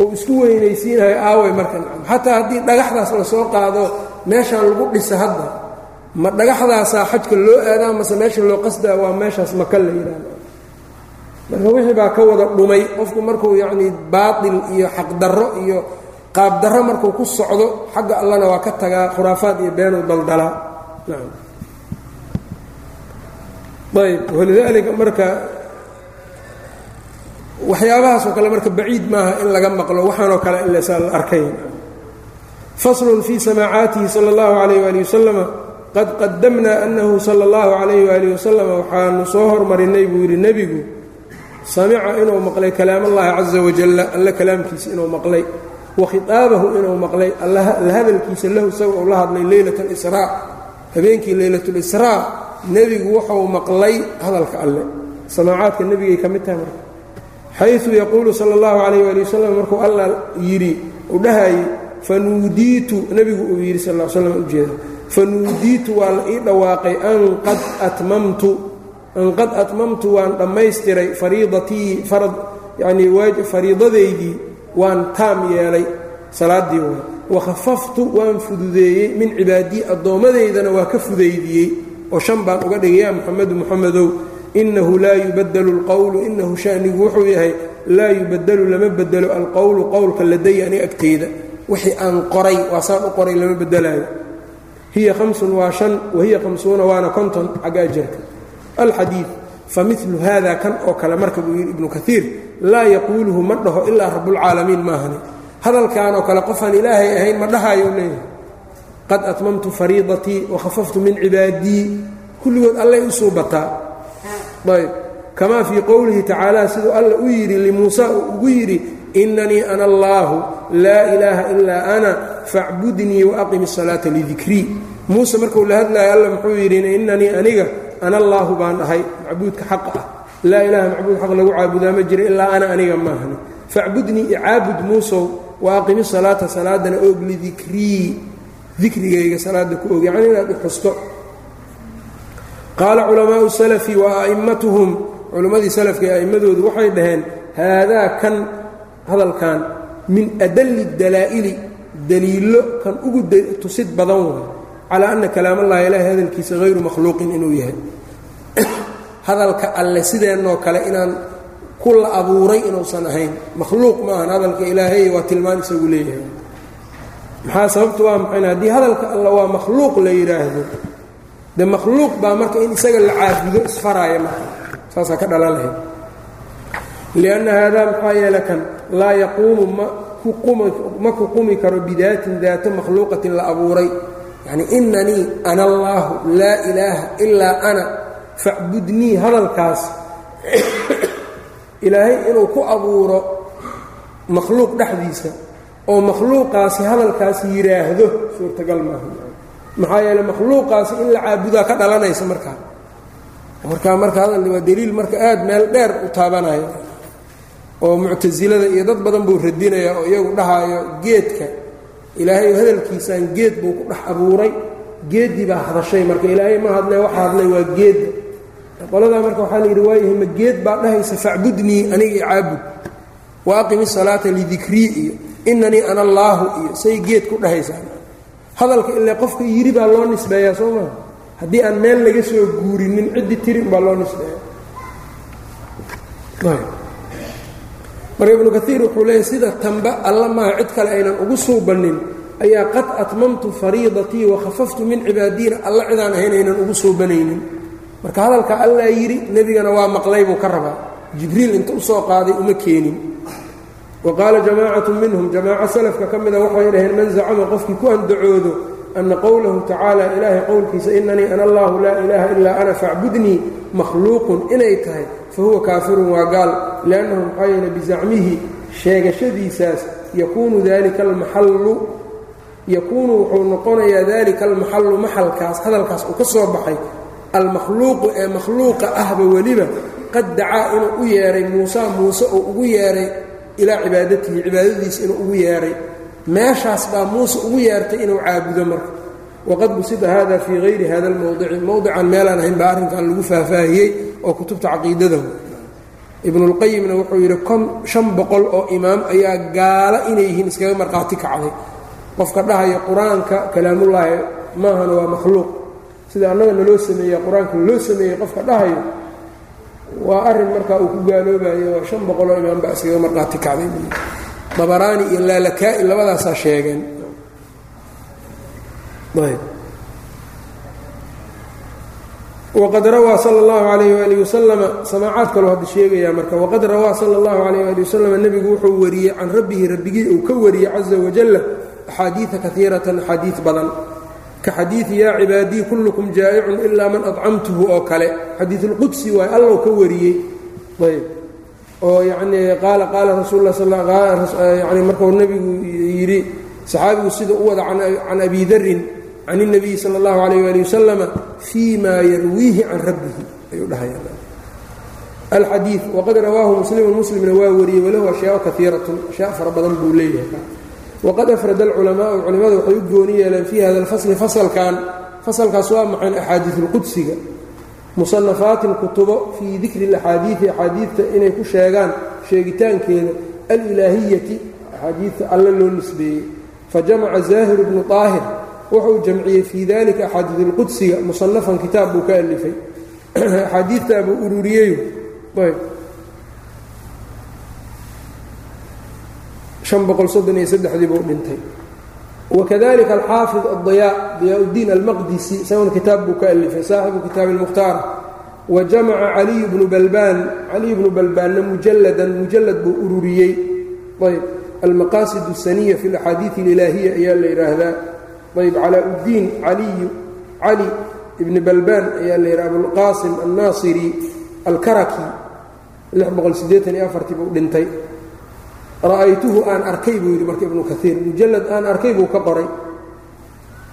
uu isku weynaysiinayo aaway marka xataa haddii dhagaxdaas la soo qaado meeshaan lagu dhisa hadda ma dhagaxdaasaa xajka loo aadaa mase meesha loo qasdaa waa meeshaas maka la yidhaahdo marka wixii baa ka wada dhumay qofku markuu yacnii baatil iyo xaqdarro iyo qaabdarro markuu ku socdo xagga allana waa ka tagaa khuraafaad iyo beenuu daldalaa. Ayb walidaalika marka waxyaabahaasoo kale marka baciid maaha in laga maqlo waxaanoo kale ilsaa la arkay faslun fii samaacaatihi sala allahu calayh waali wasalama qad qadamnaa annahu sala allahu calayh waali wasalam waxaanu soo hormarinay buu yidhi nebigu. Samica inuu maqlay kalaamallaahi caza wajalla alle kalaamkiisa inuu maqlay wa khitaabahu inuu maqlay la hadalkiisa lahu isaga uu la hadlay leylat alisraa habeenkii leylatlisraa nebigu wuxuu maqlay hadalka alle. Samaacaadka nebigay ka mid tahay marka xayu yaquulu sala allahu calayh waali wasalam markuu alla yidhi uu dhahayey fanuudiitu nebigu uu yidhi sal slam ujeeda fanuudiitu waa la ii dhawaaqay an qad atmamtu an qad atmamtu waan dhammaystiray fariidatii farad yacnii fariidadaydii waan taam yeelay. Salaaddii waay wakhafaftu waan fududeeyey min cibaadii addoommadeydana waa ka fudaydiyey oo shan baan uga dhigay yaa muxamedu muxamedow inahu laa yubadelu alqowlu inahu shanigu wuxuu yahay laa yubadelu lama bedelo alqowlu qowlka ladaya ani agteyda. Wixii aan qoray waa saan u qoray lama bedelaayo hiya hamsun waa shan wahiya hamsuuna waana konton xagga ajarka alxadiid familu hada kan oo kale marka buu yidhi ibnu kaiir laa yaquuluhu ma dhaho ilaa rabbulcaalamiin maahani. Hadalkan oo kale qofaan ilaahay ahayn ma dhahayo leeyahay qad atmamtu fariidatii wakhafaftu min cibaadii. Kulligood allay u suubataa ayb kamaa fii qowlihi tacaala siduu alla u yidhi limuusa uu ugu yidhi inanii ana allaahu laa ilaaha ilaa ana facbudnii waaqim الsalaata lidikrii muuse markuu la hadlayo alla muxuu yidhi inanii aniga ana allaahu baan dhahay macbuudka xaqa ah. Laa ilaaha macbuud xaq lagu caabudaa ma jira ilaa ana aniga maahani facbudnii icaabud muusow waaqimi salaata salaadana oog lidikrii dikrigayga salaada ku og yacni inaad i qaala culamaau salafi wa a'immatuhum culimmadii salafka ee a'immadoodu waxay dhaheen haadaa kan hadalkan min adalli dalaa'ili daliilo kan ugu tusid badan waay calaa anna kalaamallahi ilaahi hadalkiisa hayru makhluuqin inuu yahay. Hadalka alle sideennoo kale inaan ku la abuuray inuusan ahayn makhluuq ma ahan hadalka ilaahay waa tilmaan isagu leeyahay. Maxaa sababtu waa maxayn haddii hadalka alla waa makhluuq la yidhaahdo de makhluuq baa marka in isaga la caabudo isfaraaya marka saasaa ka dhalan lahayd lianna haadaa maxaa yeele kan laa yaquumu ma ku qumi karo bidaatin daato makhluuqatin la abuuray. Yacni inanii ana allaahu laa ilaaha ilaa ana facbudnii hadalkaas. Ilaahay inuu ku abuuro makhluuq dhexdiisa oo makhluuqaasi hadalkaas yidhaahdo suurtagal maaha maxaa yeele makhluuqaasi in la caabudaa ka dhalanaysa markaa markaa marka waa deliil marka aad meel dheer u taabanaya oo muctasilada iyo dad badan buu radinaya oo iyagu dhahaayo geedka. Ilaahay hadalkiisaan geed buu ku dhex abuuray. Geeddii baa hadashay marka ilaahay ma hadle waxa hadlay waa geedda qoladaa marka waxaa la yidhi waayahay ma geed baa dhahaysa facbudnii aniga icaabud wa aqimi lidikrii iyo inanii ana allaahu iyo say geed ku dhahaysaa hadalka ile qofka yidhi baa loo nisbeeyaa soo maa haddii aan meel laga soo guurinin ciddii tirin baa loo nisbeeya marka ibnu kaiir wuxuu leeyahy sida tamba alla maaha cid kale aynan ugu suubannin ayaa qad atmamtu fariidatii wakhafaftu min cibaadiina alla cidaan ahayn aynan ugu suubanaynin marka hadalka allaa yidhi nebigana waa maqlay buu ka rabaa. Jibriil inta u soo qaaday uma keenin wa qaala jamaacatu minhum jamaaco salafka ka mida waxay dhaheen man zacama qofkii ku andacoodo ana qowlahu tacaala ilaahay qowlkiisa inanii ana allahu laa ilaaha ilaa ana facbudnii makhluuqun inay tahay fa huwa kaafirun waa gaal liannahu maxaa yeele bizacmihi sheegashadiisaas yakuunu dalika almaxallu yakuunu wuxuu noqonayaa dalika almaxallu maxalkaas hadalkaas uu ka soo baxay almakhluuqu ee makhluuqa ahba weliba qad dacaa inuu u yeedhay muusa muuse uu ugu yeedhay ilaa cibaadatihi cibaadadiisa inuu ugu yeedhay meeshaas baa muuse ugu yeertay inuu caabudo marka. Waqad busida hada fii hayri hada almowdici mowdican meelaan ahayn baa arrinkan lagu faahfaahiyey oo kutubta caqiidadahu. Ibnulqayimna wuxuu yidhi kon shan boqol oo imaam ayaa gaalo inay yihiin iskaga markhaati kacday. Qofka dhahaya qur'aanka kalaamullaahi maahana waa makhluuq. Sida annaga naloo sameeya qur'aanka loo sameeyey qofka dhahayo waa arrin markaa uu ku gaaloobayo waa shan boqoloo imaam baa iskaga markhaati kacday dabaraani iyo laalakaa'i labadaasaa sheegeen. Waqad rawaa sala allahu calayh waali wasalama samaacaad kaloo hadda sheegayaa marka waqad rawaa sala allahu calayh waali wasalama nebigu wuxuu wariyey can rabbihi rabbigii uu ka wariyey caza wajalla axaadiida kaiiratan axaadiid badan ka xadiii yaa cibaadii kullukum jaa'icun ilaa man acamtuhu oo kale. Xadiiulqudsi waay allow ka wariyey. Ayb. Oo yanii qaala qaala rasuul yani marku nebigu yidhi saxaabigu sida u wada can abi darin can اnabiyi sal اllahu alayh ali wasalama fii ma yarwiihi can rabbihi ayuu dhahayaadii waqad rawaahu muslimu muslimna waa wariyey walahu ashyaau kaiiratun ashyaa fara badan buu leeyahay waqad afrada alculamaau culimmadu waxay u gooni yeeleen fii hada alfasli fasalkan fasalkaas waa maxayn axaadiisulqudsiga musanafaatin kutubo fii dikri alaxaadiidi axaadiidta inay ku sheegaan sheegitaankeeda alilaahiyati axaadiidta alle loo nisbeeyey fajamaca zaahir ibnu aahir wuxuu jamciyey fii dalika axaadiisulqudsiga musanafan kitaab buu ka alifay axaadiidtaa buu ururiyeyo an boqol soddon iyo saddexdii buu dhintay wakadalika alxaafid adaya diyaa-uddiin almaqdisi isaguna kitaab buu ka alifay saaxibu kitaabi اlmukhtaar wa jamaca caliyu bnu balbaan caliyu bnu balbaanna mujalladan mujallad buu ururiyey ayb almaqaasid الsaniya fi اlaxaadiiث اlilaahiya ayaa la yidhaahdaa ayb calaa-uddiin caliyu cali ibni balbaan ayaa la yidhaha abulqaasim annaasiri alkaraki buu dhintay ra'aytuhu aan arkay buu yidhi marka ibnu kaiir mujallad aan arkay buu ka qoray.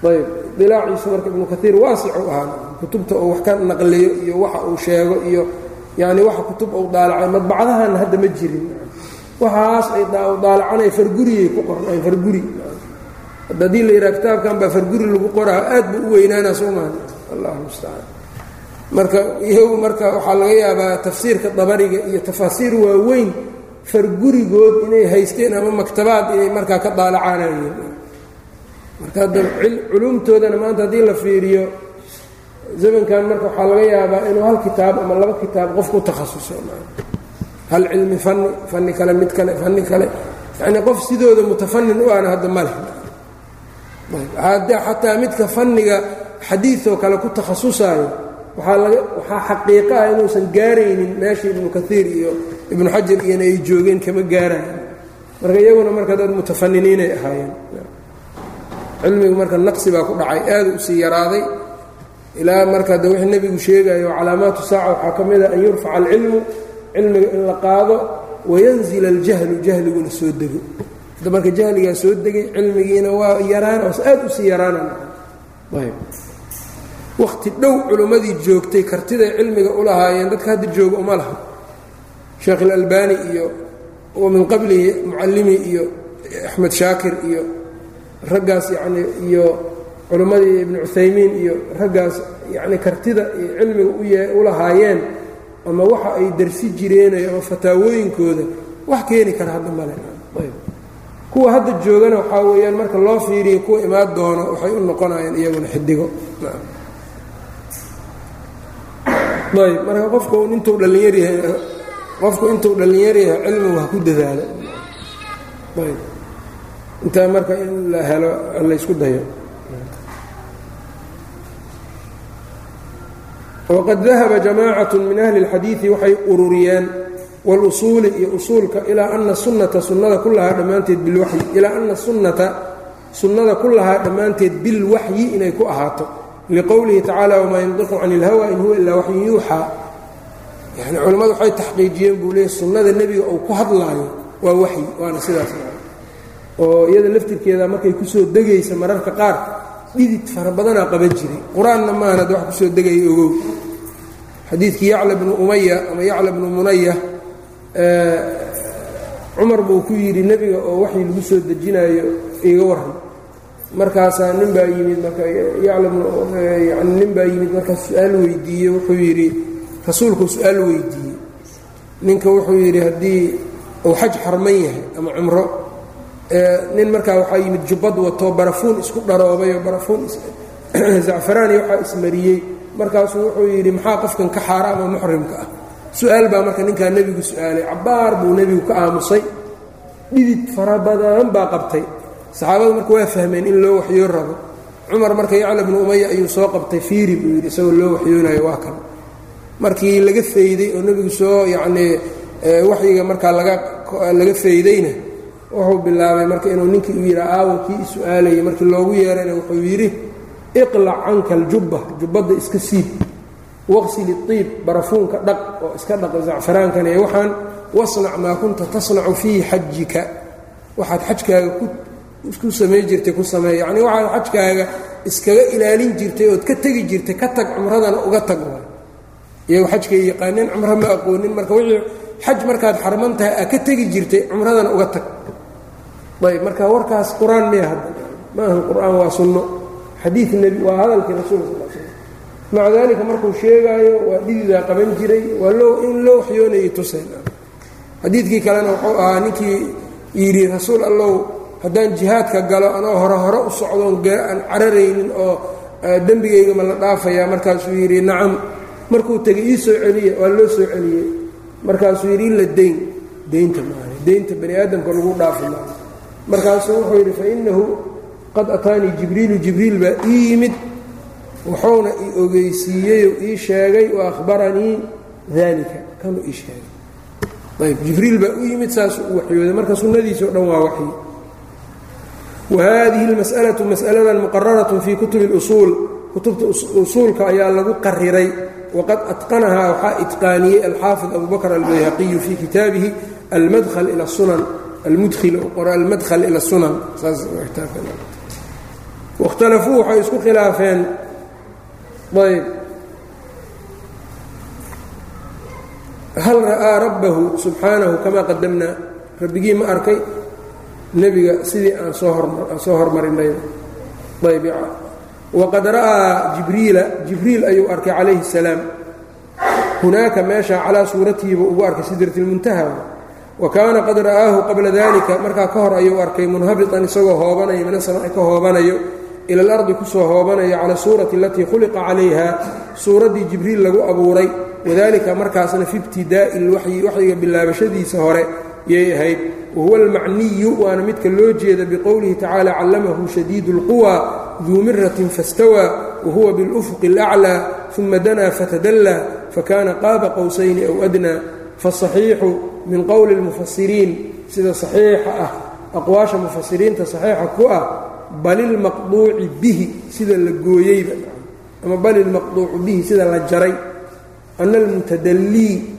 Ayb dilaaciisu marka ibnu kaiir waasicu ahaa kutubta uu wax ka naqliyo iyo waxa uu sheego iyo yani waxa kutub uu daalacay madbacdahan hadda ma jirin. Waxaas ay daalacanay farguriyay ku qornay farguri. Haddii la yidhaha kitaabkan baa farguri lagu qoraa aad buu u weynaanaa soo maha allahu mustacaan marka iyagu marka waxaa laga yaabaa tafsiirka dabariga iyo tafaasiir waaweyn fargurigood inay haysteen ama maktabaad inay markaa ka daalacaanayeen marka hadda culumtoodana maanta haddii la fiiriyo zamankan marka waxaa laga yaabaa inuu hal kitaab ama laba kitaab qof ku takhasuso hal cilmi fanni fanni kale mid kale fanni kale. Yacnii qof sidooda mutafanin u ana hadda ma xataa midka fanniga xadiidoo kale ku takhasusaayo waxaa laga waxaa xaqiiqo ah inuusan gaaraynin meesha ibnu kaiir iyo ibnu xajar iyona ay joogeen kama gaarayan marka iyaguna marka dad mutafaniniinay ahaayeen. Cilmigu marka naqsi baa ku dhacay aada u sii yaraaday. Ilaa marka de wixii nebigu sheegayo calaamaatu saaca waxaa ka mid a an yurfaca alcilmu cilmiga in la qaado wayanzila aljahlu jahliguna soo dego. Hadda marka jahligaa soo degay cilmigiina waa yaraan oos aad u sii yaraanayb wakhti dhow culimmadii joogtay kartiday cilmiga u lahaayeen dadka hadda jooga uma laha sheekh ilalbani iyo min qablihi mucallimi iyo axmed shaakir iyo raggaas yacni iyo culimmadii ibnu cuthaymiin iyo raggaas yacni kartida iyo cilmiga u lahaayeen ama waxa ay darsi jireenayo ama fataawooyinkooda wax keeni kara hadda male kuwa hadda joogana waxaa weeyaan marka loo fiiriyo kuwa imaan doono waxay u noqonayaan iyaguna xidigo ayb. Marka qofku intuu dhallinyar yahay qofku intuu dhallinyar yahay cilmigu ha ku dadaalo ayb intaa marka in la helo laysku dayo wqad dahaba jamaacaة min ahli اlxadiiثi waxay ururiyeen wاlusuuli iyo usuulka ilaa ana sunata sunnada kulahaa dhammaanteed bilwaxyi ilaa ana sunnata sunnada kulahaa dhammaanteed bilwaxyi inay ku ahaato liqowlihi tacaala wamaa yandiqu can اlhawa in huwa ilaa waxyin yuuxaa yani culammadu waxay taxqiijiyeen buu leeyay sunnada nebiga uu ku hadlaayo waa waxyi waana sidaas oo iyada laftirkeeda markay ku soo degaysa mararka qaar dhidid fara badanaa qaban jiray. Qur'aanna maahan ad wax ku soo degaya ogow. Xadiidkii yacla bnu umaya ama yacla bnu munaya cumar buu ku yidhi nebiga oo waxii lagu soo dejinaayo iga waran markaasaa nin baa yimid marka yacla bnuyani nin baa yimid markaas su'aal weydiiyey wuxuu yidhi rasuulku su'aal weydiiyey. Ninka wuxuu yidhi haddii uu xaj xarman yahay ama cumro nin markaa waxaa yimid jubbad wato barafuun isku dharoobayo barafuun zacfaraani waxaa ismariyey markaasuu wuxuu yidhi maxaa qofkan ka xaara ama muxrimka ah? Su'aal baa marka ninkaa nebigu su'aalay. Cabbaar buu nebigu ka aamusay. Dhidid fara badan baa qabtay. Saxaabadu marka waa fahmeen in loo waxyoo rabo. Cumar marka yacla bnu umaya ayuu soo qabtay fiiri buu yidhi isagoo loo waxyoonayo waa kan markii laga fayday oo nebigu soo yacnii waxyiga markaa laga faydayna wuxuu bilaabay marka inuu ninkii u yidhi aawo kii is-su-aalayay markii loogu yeerayna wuxuu yidhi iqlac canka aljubba jubbadda iska siib waqsili iib barafuunka dhaq oo iska dhaq zacfaraankana ee waxaan wasnac maa kunta tasnacu fii xajika waxaad xajkaaga ku samay jirtay ku sameey yacnii waxaad xajkaaga iskaga ilaalin jirtay ood ka tegi jirtay ka tag cumradana uga tag iyagu xajkay yaqaaneen cumro ma aqoonin. Marka wixii xaj markaad xarman tahay aa ka tegi jirtay cumradana uga tag. Ayb marka warkaas qur'aan miya hadda. Ma qur'aan waa sunno. Xadiid nebi waa hadalkii rasuulka sal slam maca daalika markuu sheegaayo waa dhididaa qaban jiray waa loo in loo waxyoonayay tuseen xadiidkii kalena wuxuu ahaa ninkii yidhi rasuul allow haddaan jihaadka galo anoo hore hore u socdoon aan cararaynin oo dembigayga ma la dhaafayaa. Markaasuu yidhi nacam markuu tegay ii soo celiye waa loo soo celiyey. Markaasuu yidhi illa dayn daynta maaha daynta bani aadamka lagu dhaafi maaha markaasuu wuxuu yidhi fa qad ataanii jibriilu jibriil baa ii yimid wuxuuna ii ogeysiiyeyoo ii sheegay wa akhbaranii daalika kanuu ii sheegay. Ayb jibriil baa u yimid saasuu u waxyooday. Marka sunnadiisao dhan waa waxyi. Wa haadihi almas'alatu mas'aladan muqararatun fii kutubi اlusuul kutubta usuulka ayaa lagu waqad atqanahaa waxaa itqaaniyey alxaafid abu bakr albayhaqiyu fii kitaabihi almadhl ila sunan almudhil qora almadhl ila sunan waاkhtalafuu waxay isku khilaafeen ayb hal ra'aa rabbahu subxaanahu kamaa qadamnaa rabbigii ma arkay nebiga sidii aan soo hormarinay ayb waqad ra'aa jibriila jibriil ayuu arkay calayhi salaam hunaaka meesha calaa suuratihiiba ugu arkay sidratilmuntaha wa kaana qad ra'aahu qabla dalika markaa ka hor ayuu arkay munhabitan isagoo hoobanayo mina samaa'i ka hoobanayo ila alardi ku soo hoobanayo cala suurati alatii khuliqa calayha suuraddii jibriil lagu abuuray wadalika markaasna fi ibtidaa'i lwaxyi waxyiga bilaabashadiisa hore yay ahayd wahuwa almacniyu waana midka loo jeeda biqowlihi tacaala callamahu shadiidu اlquwa duu miratin fastawaa wahuwa biاlufqi اlأclى uma danaa fatadallaa fakana qaaba qowsayni aw adnaa fasaxiixu min qowli اlmufasiriin sida saxiixa ah aqwaasha mufasiriinta saxiixa ku ah bal ilmaqduuci bihi sida la gooyeyba ama bal ilmaqduucu bihi sida la jaray ana almutadallii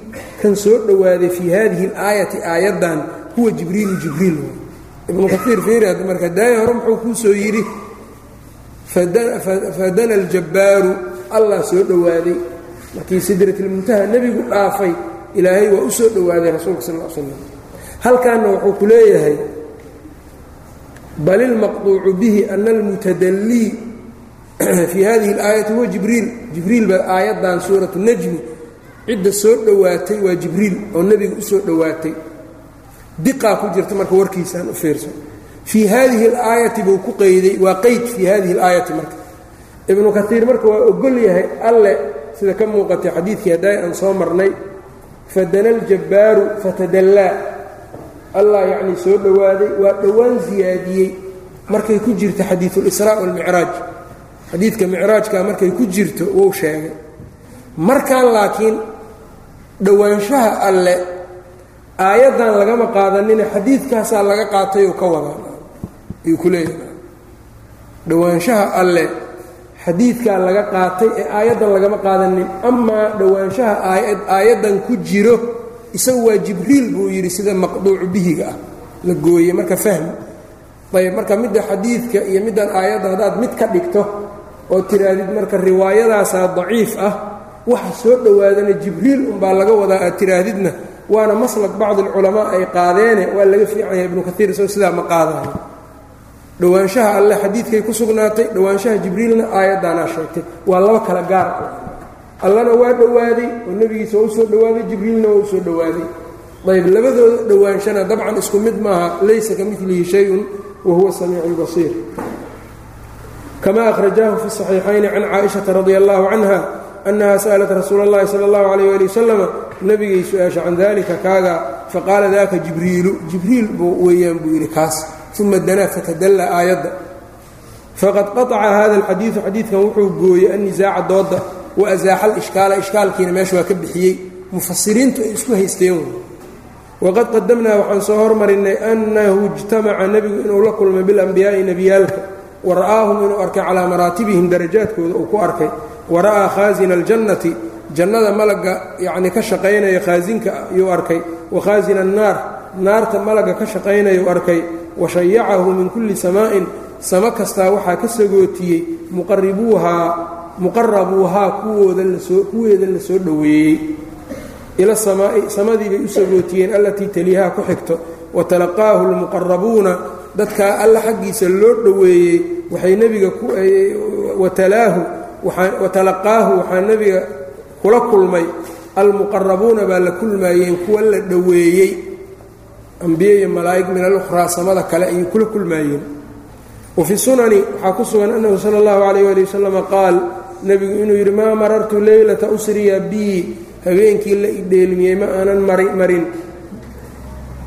kan soo dhowaaday fii hadihi اlaayati aayaddan huwa jibriilu jibriil. Ibnu kaiir fiiri marka daaya hore muxuu kuu soo yidhi fadana aljabbaaru allah soo dhowaaday markii sidratilmuntaha nebigu dhaafay ilaahay waa u soo dhowaaday rasuulka sal slam halkaanna wuxuu ku leeyahay bal ilmaqduucu bihi ana almutadallii fii hadihi اlaayati huwa jibriil. Jibriil baa aayaddan suuratu najmi cidda soo dhowaatay waa jibriil oo nebiga u soo dhowaatay. Diqaa ku jirta marka warkiisaan u fiirso. Fii hadihi اlaayati buu ku qeyday waa qeyd fii hadihi اlaayati marka. Ibnu kaiir marka waa ogol yahay alle sida ka muuqatay xadiidkii haddaay aan soo marnay fadana aljabbaaru fatadallaa. Allah yacnii soo dhowaaday waa dhowaan siyaadiyey markay ku jirto xadiiulisraa walmicraaj xadiidka micraajka markay ku jirto wuu sheegay. Markan laakiin dhowaanshaha alle aayaddan lagama qaadanine xadiidkaasaa laga qaatay oo ka wadaa. Ayuu ku leeyahay. Dhowaanshaha alle xadiidkaa laga qaatay ee aayaddan lagama qaadanin amaa dhowaanshaha aayad aayaddan ku jiro isagu waa jibriil buu yidhi sida maqduucu bihiga ah. La gooyey marka fahmi ayb marka midda xadiidka iyo middan aayadda haddaad mid ka dhigto oo tihaahdid marka riwaayadaasaa daciif ah waxa soo dhowaadana jibriil unbaa laga wadaa aad tiraahdidna waana maslak bacdi alculamaa ay qaadeene waa laga fiican yahay ibnu kaiir isagoo sidaa ma qaadayo dhowaanshaha alle xadiidkay ku sugnaatay dhowaanshaha jibriilna aayaddaanaa sheegtay waa laba kala gaar. Allana waa dhowaaday oo nebigiisa waa u soo dhowaaday jibriilna waa u soo dhowaaday. Ayb labadooda dhowaanshana dabcan isku mid maaha laysa ka milihi shayun wa huwa samiicu lbasiir kama ahrajaahu fi صaxiixayni can caaishaةa radi allahu canha annaha sa'lat rasuula اllahi salى اllahu alayh ali wasalama nebigay su-aasha can dalika kaaga faqaala daka jibriilu jibriil buu weeyaan buu yidhi kaas uma danaa fatadalla aayadda faqad qaطca hada اlxadiidu xadiidkan wuxuu gooyey annisaaca dooda wa asaaxa alishkaala ishkaalkiina meesha waa ka bixiyey mufasiriintu ay isku haysteen waqad qadamnaa waxaan soo hormarinay annahu ijtamaca nebigu inuu la kulmay biاlanbiyaa'i nebiyaalka wa ra'aahum inuu arkay calaa maraatibihim darajaadkooda uu ku arkay wa ra'aa khaasina aljannati jannada malagga yacnii ka shaqaynaya khaasinka ayuu arkay wa khaasina annaar naarta malagga ka shaqaynayuu arkay wa shayacahu min kulli samaa'in samo kastaa waxaa ka sagootiyey muqaribuuhaa muqarabuuhaa kuwooda la soo kuweeda la soo dhoweeyey. Ila samaa'i samadii bay u sagootiyeen allatii taliihaa ku xigto wa talaqaahu almuqarabuuna dadkaa alla xaggiisa loo dhoweeyey waxay nebiga watalaahu wa talaqaahu waxaa nebiga kula kulmay almuqarabuuna baa la kulmaayeen kuwa la dhoweeyey ambiye iyo malaa'ig min alukhraa samada kale ayay kula kulmaayeen. Wa fi sunani waxaa ku sugan annahu sala allahu calayh ali wasalama qaal nebigu inuu yidhi maa marartu leylata usriya bii habeenkii la idheelmiyey ma aanan marin.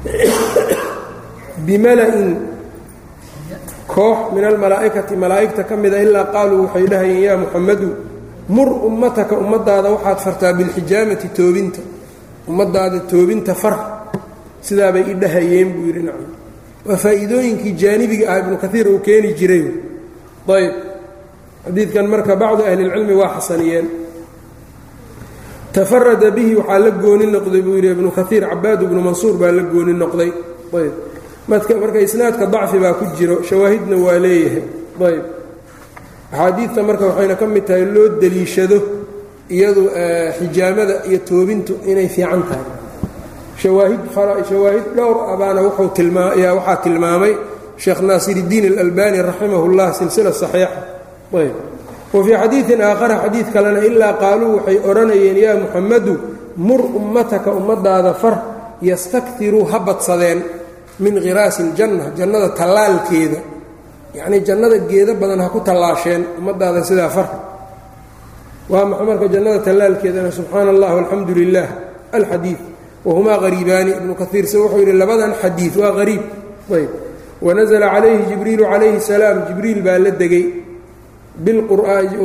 Bimala'in koox min almalaa'ikati malaa'igta ka mida ilaa qaaluu waxay dhahayeen yaa muxamadu mur ummataka ummadaada waxaad fartaa bilxijaamati toobinta ummadaada toobinta far sidaabay i dhahayeen buu yidhi nacam. Waa faa'iidooyinkii jaanibiga ah ibnu kaiir uu keeni jiray. Ayb xadiidkan marka bacdu ahlilcilmi waa xasaniyeen. Tafarada bihi waxaa la gooni noqday buu yidhi ibnu kaiir cabaad ibnu mansuur baa la gooni noqday. Ayb marka isnaadka dacfi baa ku jiro shawaahidna waa leeyahay. Ayb axaadiidta marka waxayna ka mid tahay loo deliishado iyadu xijaamada iyo toobintu inay fiican tahay. Shawaahid dhowr abaana waxaa tilmaamay sheekh naasiridiin alalbani raximah اllah silsila saxiixa ayb wa fii xadiidin aakhara xadiid kalena ilaa qaaluu waxay odhanayeen yaa muxamadu mur ummataka ummadaada far yastaktiruu ha badsadeen min khiraasi اljanna jannada tallaalkeeda. Yacnii jannada geedo badan ha ku tallaasheen ummaddaada sidaa farka waa maxa marka jannada tallaalkeedana? Subxaana allah walxamdu lilah alxadiid wahumaa qariibaani ibnu kaiirse wuxuu yidhi labadan xadiid waa qariib ayb. Wanazla calayhi jibriilu calayhi salaam jibriil baa la degay.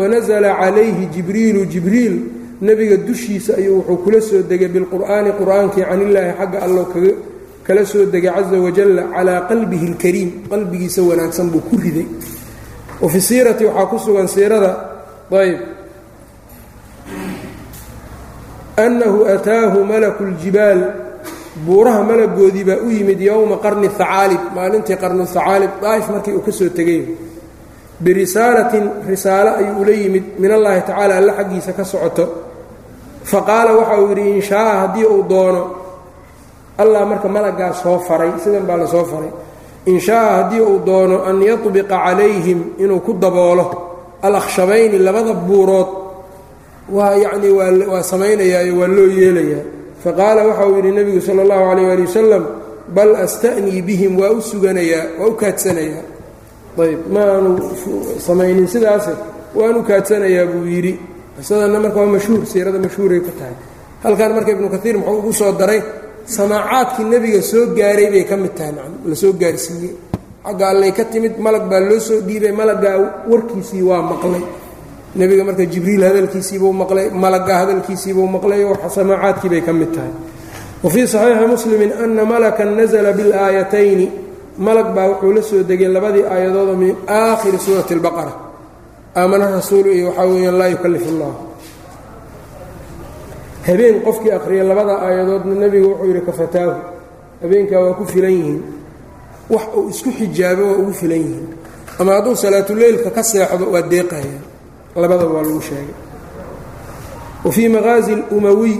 Wanazla calayhi jibriilu jibriil nebiga dushiisa ayuu wuxuu kula soo degay bilqur'aani qur'aankii can illaahi xagga allo kala soo degay caza wajalla calaa qalbihi اlkariim qalbigiisa wanaagsan buu ku riday. Wa fi siirati waxaa ku sugan siirada ayb annahu ataahu malaku اljibaal buuraha malagoodii baa u yimid yowma qarni hacaalib maalintii qarnu hacaalib daa'if markii uu ka soo tegay. Birisaalatin risaalo ayuu ula yimid min allaahi tacaala alla xaggiisa ka socoto. Faqaala waxa uu yidhi in shaaa haddii uu doono allah marka malaggaa soo faray sidan baa la soo faray. In shaaa haddii uu doono an yatbiqa calayhim inuu ku daboolo alakhshabayni labada buurood waa yacnii waa samaynayaayo waa loo yeelayaa. Faqaala waxa uu yidhi nebigu sala allahu calayh waali wasalam bal asta'nii bihim waa u suganayaa waa u kaadsanayaa. Ayb ma aanu samaynin sidaase waan u kaadsanayaa buu yidhi. Qisadana marka waa mashhuur siirada mashhuuray ku tahay. Halkan marka ibnu kaiir muxuu ugu soo daray samaacaadkii nebiga soo gaaray bay ka mid tahay man la soo gaarsiiyey xagga allay ka timid malag baa loo soo dhiibay malaggaa warkiisii waa maqlay nebiga marka jibriil hadalkiisiibuu maqlay malagga hadalkiisiibuu maqlay samaacaadkii bay ka mid tahay wa fii saxiixi muslimin ana malakan nazla biاlaayatayni malag baa wuxuu la soo degay labadii aayadooda min aakhiri suurati اlbaqara aamana rasuulu iyo waxaa weeyaan laa yukalif اllah habeen qofkii akhriya labada aayadoodna nebigu wuxuu yidhi kafataahu habeenkaa waa ku filan yihiin wax uu isku xijaabo waa ugu filan yihiin ama hadduu salaatuleylka ka seexdo waa deeqaya labadaba waa lagu sheegay wa fii maqaazi اlumawiy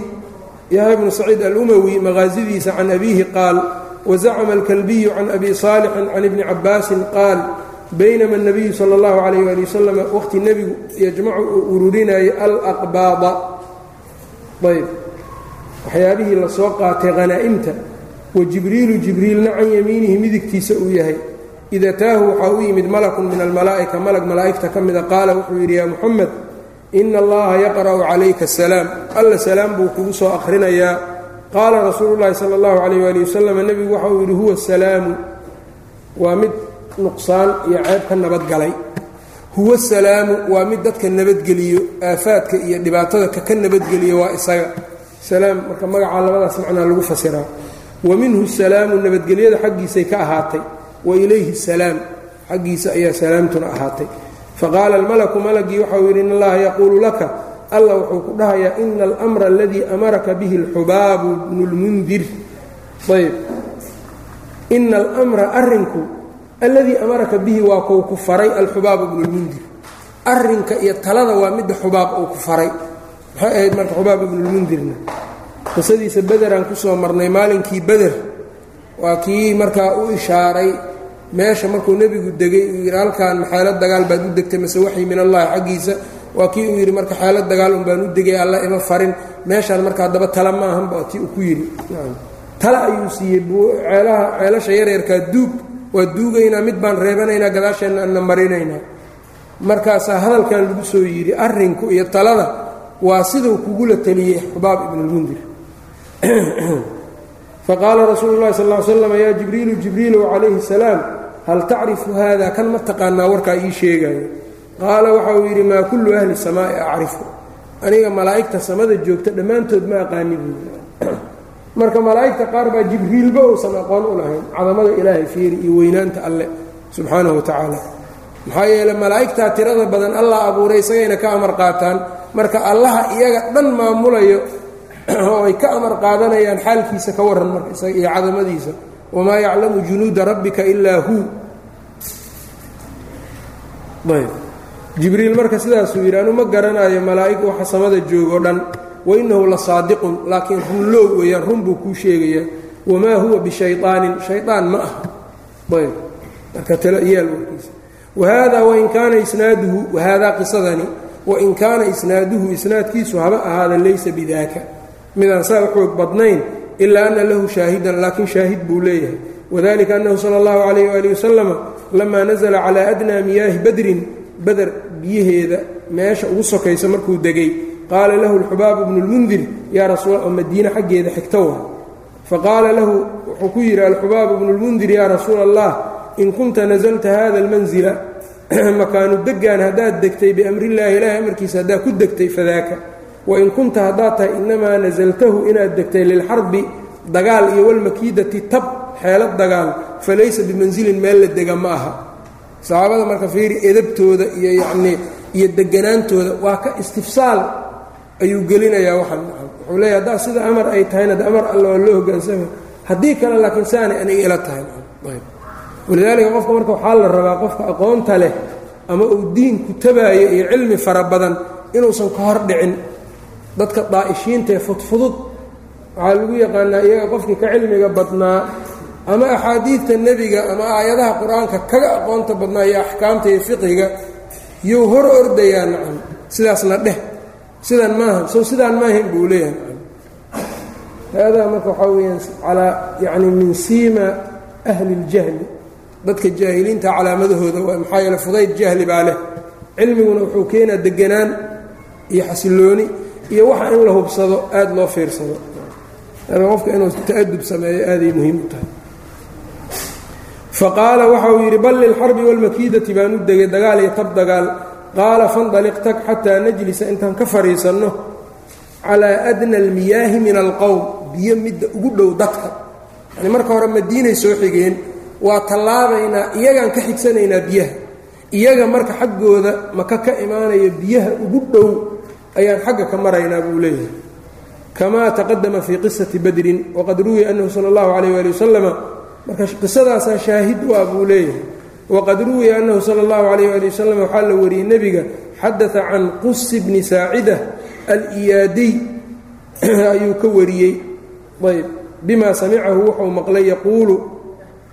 yahya bnu saciid alumawi maqaasidiisa can abiihi qaal wazacma alkalbiyu can abi saalixin can ibni cabaasin qaal baynama الnabiyu salى اllahu alayh ali wasalam waqhti nebigu yajmacu uu ururinayay alaqbaada ayb. Waxyaabihii la soo qaatay hanaa'imta wa jibriilu jibriilna can yamiinihi midigtiisa uu yahay. Id ataahu waxaa u yimid malakun min almalaa'ika malag malaa'igta ka mida. Qaala wuxuu yidhi yaa muxamed ina allaha yaqra'u calayka asalaam alla salaam buu kugu soo akhrinayaa. Qaala rasuulu llaahi sala allahu calayh waali wasalam nebigu waxa uu yidhi huwa asalaamu waa mid nuqsaan iyo ceeb ka nabadgalay huwa salaamu waa mid dadka nabadgeliyo aafaadka iyo dhibaatada kaka nabadgeliyo waa isaga. Salaam marka magacaa labadaas macnaa lagu fasiraa. Wa minhu salaamu nabadgelyada xaggiisay ka ahaatay. Wa ilayhi salaam xaggiisa ayaa salaamtuna ahaatay. Faqaala almalaku malagii waxau yidhi in allaha yaquulu laka. Allah wuxuu ku dhahayaa ina almra aladii amaraka bihi alxubaabu bnu lmundir ayb ina almra arrinku alladii amaraka bihi waa kou ku faray alxubaabu bnu lmundir arrinka iyo talada waa midda xubaab uu ku faray. Maxay ahayd marka xubaab ibnulmundirna qisadiisa bederaan ku soo marnay maalinkii beder. Waa kii markaa u ishaaray meesha markuu nebigu degay uu yidhi halkan xeelad dagaal baad u degtay mase waxyi min allahi xaggiisa? Waa kii uu yidhi marka xeelad dagaal un baan u degay alla ima farin. Meeshaan marka haddaba tala ma ahanba tii uu ku yidhi. Tala ayuu siiyey ceelaha ceelasha yaryarkaa duug waa duugaynaa mid baan reebanaynaa gadaasheenna anna marinaynaa. Markaasaa hadalkan lagu soo yidhi arrinku iyo talada waa siduu kugula teliyey xubaab ibnulmundir faqaala rasuulu llahi sal l slam yaa jibriilu jibriilow calayhi salaam hal tacrifu haada kan ma taqaanaa warkaa ii sheegayo qaala waxa uu yidhi maa kullu ahli samaa'i acrifu. Aniga malaa'igta samada joogta dhammaantood ma aqaani buui marka malaa'igta qaar baa jibriilba uusan aqoon u lahayn. Cadamada ilaahay fiiri iyo weynaanta alle subxaanahu wa tacaala. Maxaa yeele malaa'igtaa tirada badan allah abuuray isagayna ka amar qaataan. Marka allaha iyaga dhan maamulayo oo ay ka amar qaadanayaan xaalkiisa ka warran marka isaga iyo cadamadiisa. Wamaa yaclamu junuuda rabbika ilaa huu ayb. Jibriil marka sidaasuu yidhi anu ma garanayo malaa'ig waxa samada joogo dhan wainahu la saadiqun laakiin runlow weeyaan run buu kuu sheegayaa wamaa huwa bishayaanin shayaan ma aha. Ayb. Marka wahada wain kaana isnaaduhu wahaadaa qisadani wain kaana isnaaduhu isnaadkiisu haba ahaada laysa bidaaka. Midaan saa xoog badnayn ilaa ana lahu shaahidan laakiin shaahid buu leeyahay. Wadalika annahu sala allahu calayh waali wasalama lamaa nasala calaa adnaa miyaahi badrin bader biyaheeda meesha ugu sokaysa markuu degay qaala lahu alxubaabu bnu lmundir yaa rasuul oo madiine xaggeeda xigta wa faqaala lahu wuxuu ku yidhi alxubaabu bnu lmundir yaa rasuula allah in kunta nasalta hada almanzila makaanu degaan haddaad degtay biamrillaahi ilaahi amarkiisa haddaad ku degtay fadaaka wain kunta haddaad tahay innamaa nasaltahu inaad degtay lilxarbi dagaal iyo walmakiidati tab xeelad dagaal fa laysa bimansilin meel la dega ma aha saxaabada marka fiiri edabtooda iyo yacnii iyo deganaantooda waa ka istifsaal ayuu gelinayaa waxaan wuxuu leeyahy haddaa sida amar ay tahayna de amar alla waa loo hogaansama haddii kale laakiin saanay aniga ila tahay. Walidaalika qofka marka waxaa la rabaa qofka aqoonta leh ama uu diinku tabaayo iyo cilmi fara badan inuusan ka hor dhicin. Dadka daa'ishiinta ee fudfudud waxaa lagu yaqaanaa iyaga qofkii ka cilmiga badnaa ama axaadiidta nebiga ama aayadaha qur'aanka kaga aqoonta badnaa iyo axkaamta iyo fiqiga yuu hor ordayaa nacam sidaasna dheh sidan maaha sow sidaan maahayn buu leeyahay. Haadaa marka waxaa weyaan calaa yacni min siima ahli اljahli dadka jaahiliinta calaamadahooda waa maxaa yeele fudayd jahli baa leh. Cilmiguna wuxuu keenaa deganaan iyo xasilooni iyo waxa in la hubsado aada loo fiirsado. Qofka inuu ta'adub sameeyo aaday muhiim u tahay. Faqaala waxa uu yidhi bal lilxarbi wاlmakiidati baan u degay dagaal iyo tab dagaal qaala fandaliq tag xataa najlisa intaan ka fadhiisanno calaa adna almiyaahi min alqowm biyo midda ugu dhow dadka. Yani marka hore madiinay soo xigeen waa tallaabaynaa iyagaan ka xigsanaynaa biyaha. Iyaga marka xaggooda maka ka imaanaya biyaha ugu dhow ayaan xagga ka maraynaa buu leeyahay. Kamaa taqadama fii qisati badrin waqad ruwiya annahu sala allahu calayh waali wasalama marka qisadaasaa shaahid u buu leeyahay waqad ruwiya annahu sala allahu calayh waali wasalam waxaa la wariyey nebiga xadata can qusi bni saacida aliyaadiy ayuu ka wariyey ayb bimaa samicahu wuxuu maqlay yaquulu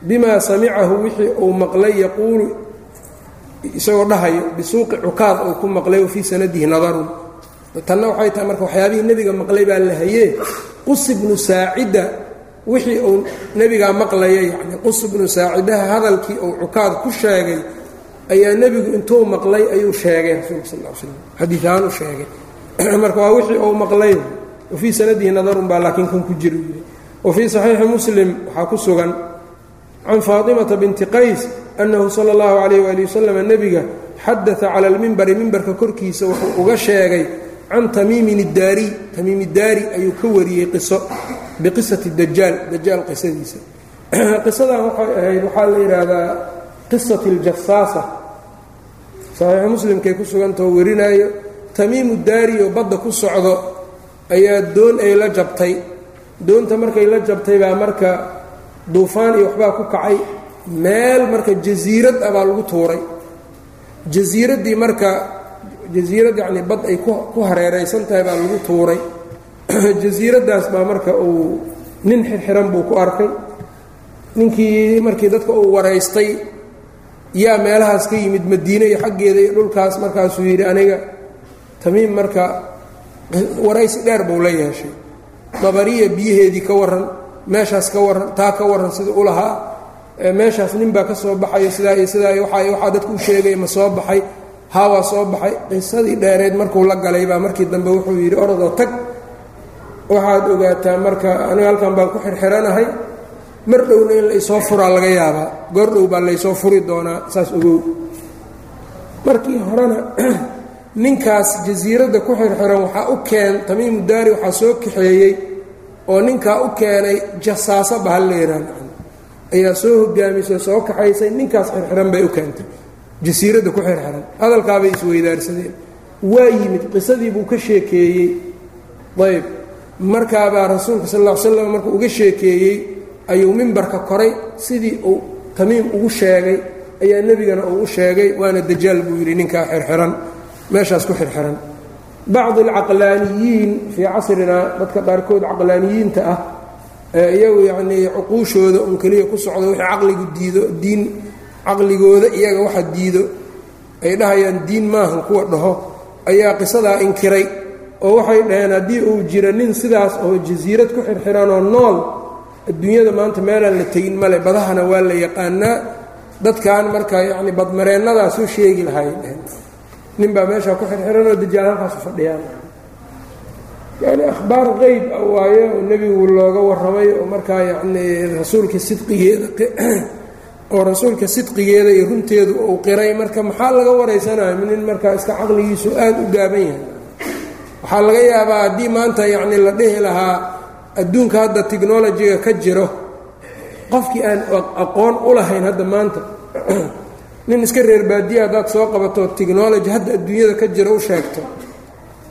bimaa samicahu wixii uu maqlay yaquulu isagoo dhahayo bisuuqi cukaad uu ku maqlay wa fii sanadihi nadarun tanna waxay tahay marka waxyaabihii nebiga maqlay baa la hayee qus bnu saacida wixii uu nebigaa maqlaya yacni qus bnu saacidaha hadalkii uu cukaad ku sheegay ayaa nebigu intuu maqlay ayuu sheegay rasuulka sal l slam xadiid ahaan u sheegay. Marka waa wixii uu maqlay. Wa fii sanadihi nadarun baa laakiin kan ku jira yidhi wa fii saxiixi muslim waxaa ku sugan can faatimata binti qays annahu sala allahu calayh waali wasalam nebiga xadata cala almimbari mimbarka korkiisa wuxuu uga sheegay can tamiimin iddaari ayuu ka wariyey qiso biqisati dajaal dajaal qisadiisa. Qisadan waxay ahayd waxaa la yidhaahdaa qisati aljasaasa saxiixu muslimkay ku sugantao warinaayo tamiimu daari oo badda ku socdo ayaa doon ay la jabtay. Doonta markay la jabtay baa marka duufaan iyo waxbaa ku kacay meel marka jasiirad ah baa lagu tuuray. Jasiiraddii marka jasiirad yacnii bad ay ku hareeraysan tahay baa lagu tuuray jasiiraddaas baa marka uu nin xirxiran buu ku arkay. Ninkii markii dadka uu waraystay yaa meelahaas ka yimid madiine iyo xaggeeda iyo dhulkaas markaasuu yidhi aniga tamiim marka waraysi dheer buu la yeeshay. Dabariya biyaheedii ka warran meeshaas ka warran taa ka warran sida u lahaa. Meeshaas nin baa ka soo baxayo sidaa iyo sidaa iyo waa waxaa dadku u sheegaya ma soo baxay haawaa soo baxay. Qisadii dheereed markuu la galay baa markii dambe wuxuu yidhi orodoo tag waxaad ogaataa marka aniga halkan baan ku xirxiranahay mar dhowna in laysoo furaa laga yaabaa. Goor dhow baa laysoo furi doonaa saas ogow. Markii horena ninkaas jasiiradda ku xirxiran waxaa u keen tamiimu daari waxaa soo kaxeeyey oo ninkaa u keenay jasaaso bahal leyraan ayaa soo hogaamisay soo kaxaysay ninkaas xirxiran bay u keentay. Jasiiradda ku xirxiran. Hadalkaabay isweydaarsadeen waa yimid qisadii buu ka sheekeeyey. Ayb markaabaa rasuulka sal ll ly slam markuu uga sheekeeyey ayuu mimbarka koray sidii uu tamiim ugu sheegay ayaa nebigana uu u sheegay waana dajaal buu yidhi ninkaa xirxiran meeshaas ku xirxiran. Bacdi alcaqlaaniyiin fii casrinaa dadka qaarkood caqlaaniyiinta ah ee iyagu yacnii cuquushooda un keliya ku socdo wixii caqligu diido diin caqligooda iyaga waxa diido ay dhahayaan diin maahan kuwa dhaho ayaa qisadaa inkiray oo waxay dhaheen haddii uu jiro nin sidaas oo jasiirad ku xirxiranoo nool adduunyada maanta meelaan la tegin male badahana waa la yaqaanaa. Dadkan marka yacni badmareennadaas u sheegi lahay nin baa meeshaa ku xirxiranoo dajaal halkaasu fadhiyaan. Yani akhbaar qeyb ah waayo oo nebigu looga warramay oo markaa yacnii rasuulka sidqigeeda oo rasuulka sidqigeeda iyo runteedu uu qiray. Marka maxaa laga waraysanayo nin markaa iska caqligiisu aada u gaaban yahay waxaa laga yaabaa haddii maanta yacni la dhihi lahaa adduunka hadda technolojiga ka jiro qofkii aan aqoon u lahayn hadda maanta nin iska reer baadiya haddaad soo qabato technology hadda adduunyada ka jiro u sheegto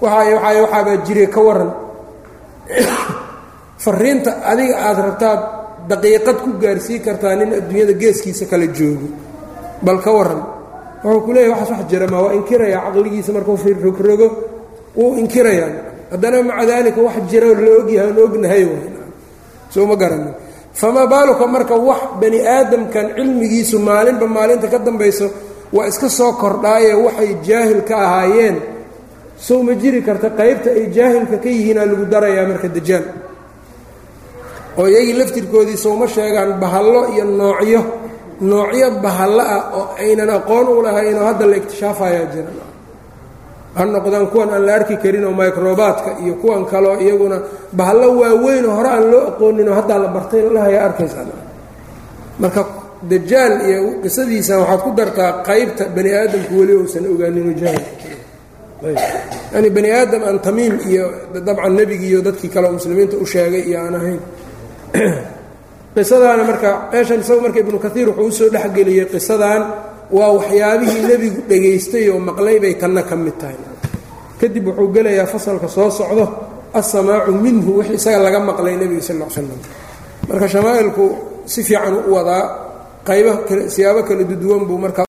waxaay waxaay waxaabaa jire ka waran fariinta adiga aada rabtaad daqiiqad ku gaarsii kartaa nin adduunyada geeskiisa kala joogo bal ka waran wuxuu ku leeyahy waxaas wax jira ma waa inkirayaa caqligiisa markuu rogrogo wuu inkirayaa haddana maca daalika wax jira la ogyahay aan ognahay soo ma garanin famaa baaluka marka wax bani aadamkan cilmigiisu maalinba maalinta ka dambayso waa iska soo kordhaaye waxay jaahil ka ahaayeen. Sow ma jiri karta qaybta ay jaahilka ka yihiinaa lagu darayaa marka dajaal. Oo iyagii laftirkoodii sowma sheegaan bahallo iyo noocyo noocyo bahallo ah oo aynan aqoon u lahayn oo hadda la ikhtishaafayaa jira ha noqdaan kuwan aan la arki karin oo microbaadka iyo kuwan kaleo iyaguna bahallo waaweynoo hore aan loo aqooninoo haddaa la bartay lahaya arkaysaa marka dajaal iyo qisadiisa waxaad ku dartaa qaybta bani aadamku weli uusan ogaanin jaahil. Yani bani aadam aan tamiim iyo dabcan nebigii iyo dadkii kale muslimiinta u sheegay iyo aan ahayn. Qisadaana marka meeshan isagu marka ibnu kaiir wuxuu u soo dhexgeliyey qisadan waa waxyaabihii nebigu dhegaystay oo maqlay bay tanna ka mid tahay kadib wuxuu gelayaa fasalka soo socdo assamaacu minhu wix isaga laga maqlay nebiga sal l slam marka shamaa'ilku si fiican u wadaa qayba siyaabo kala duduwan buu markaa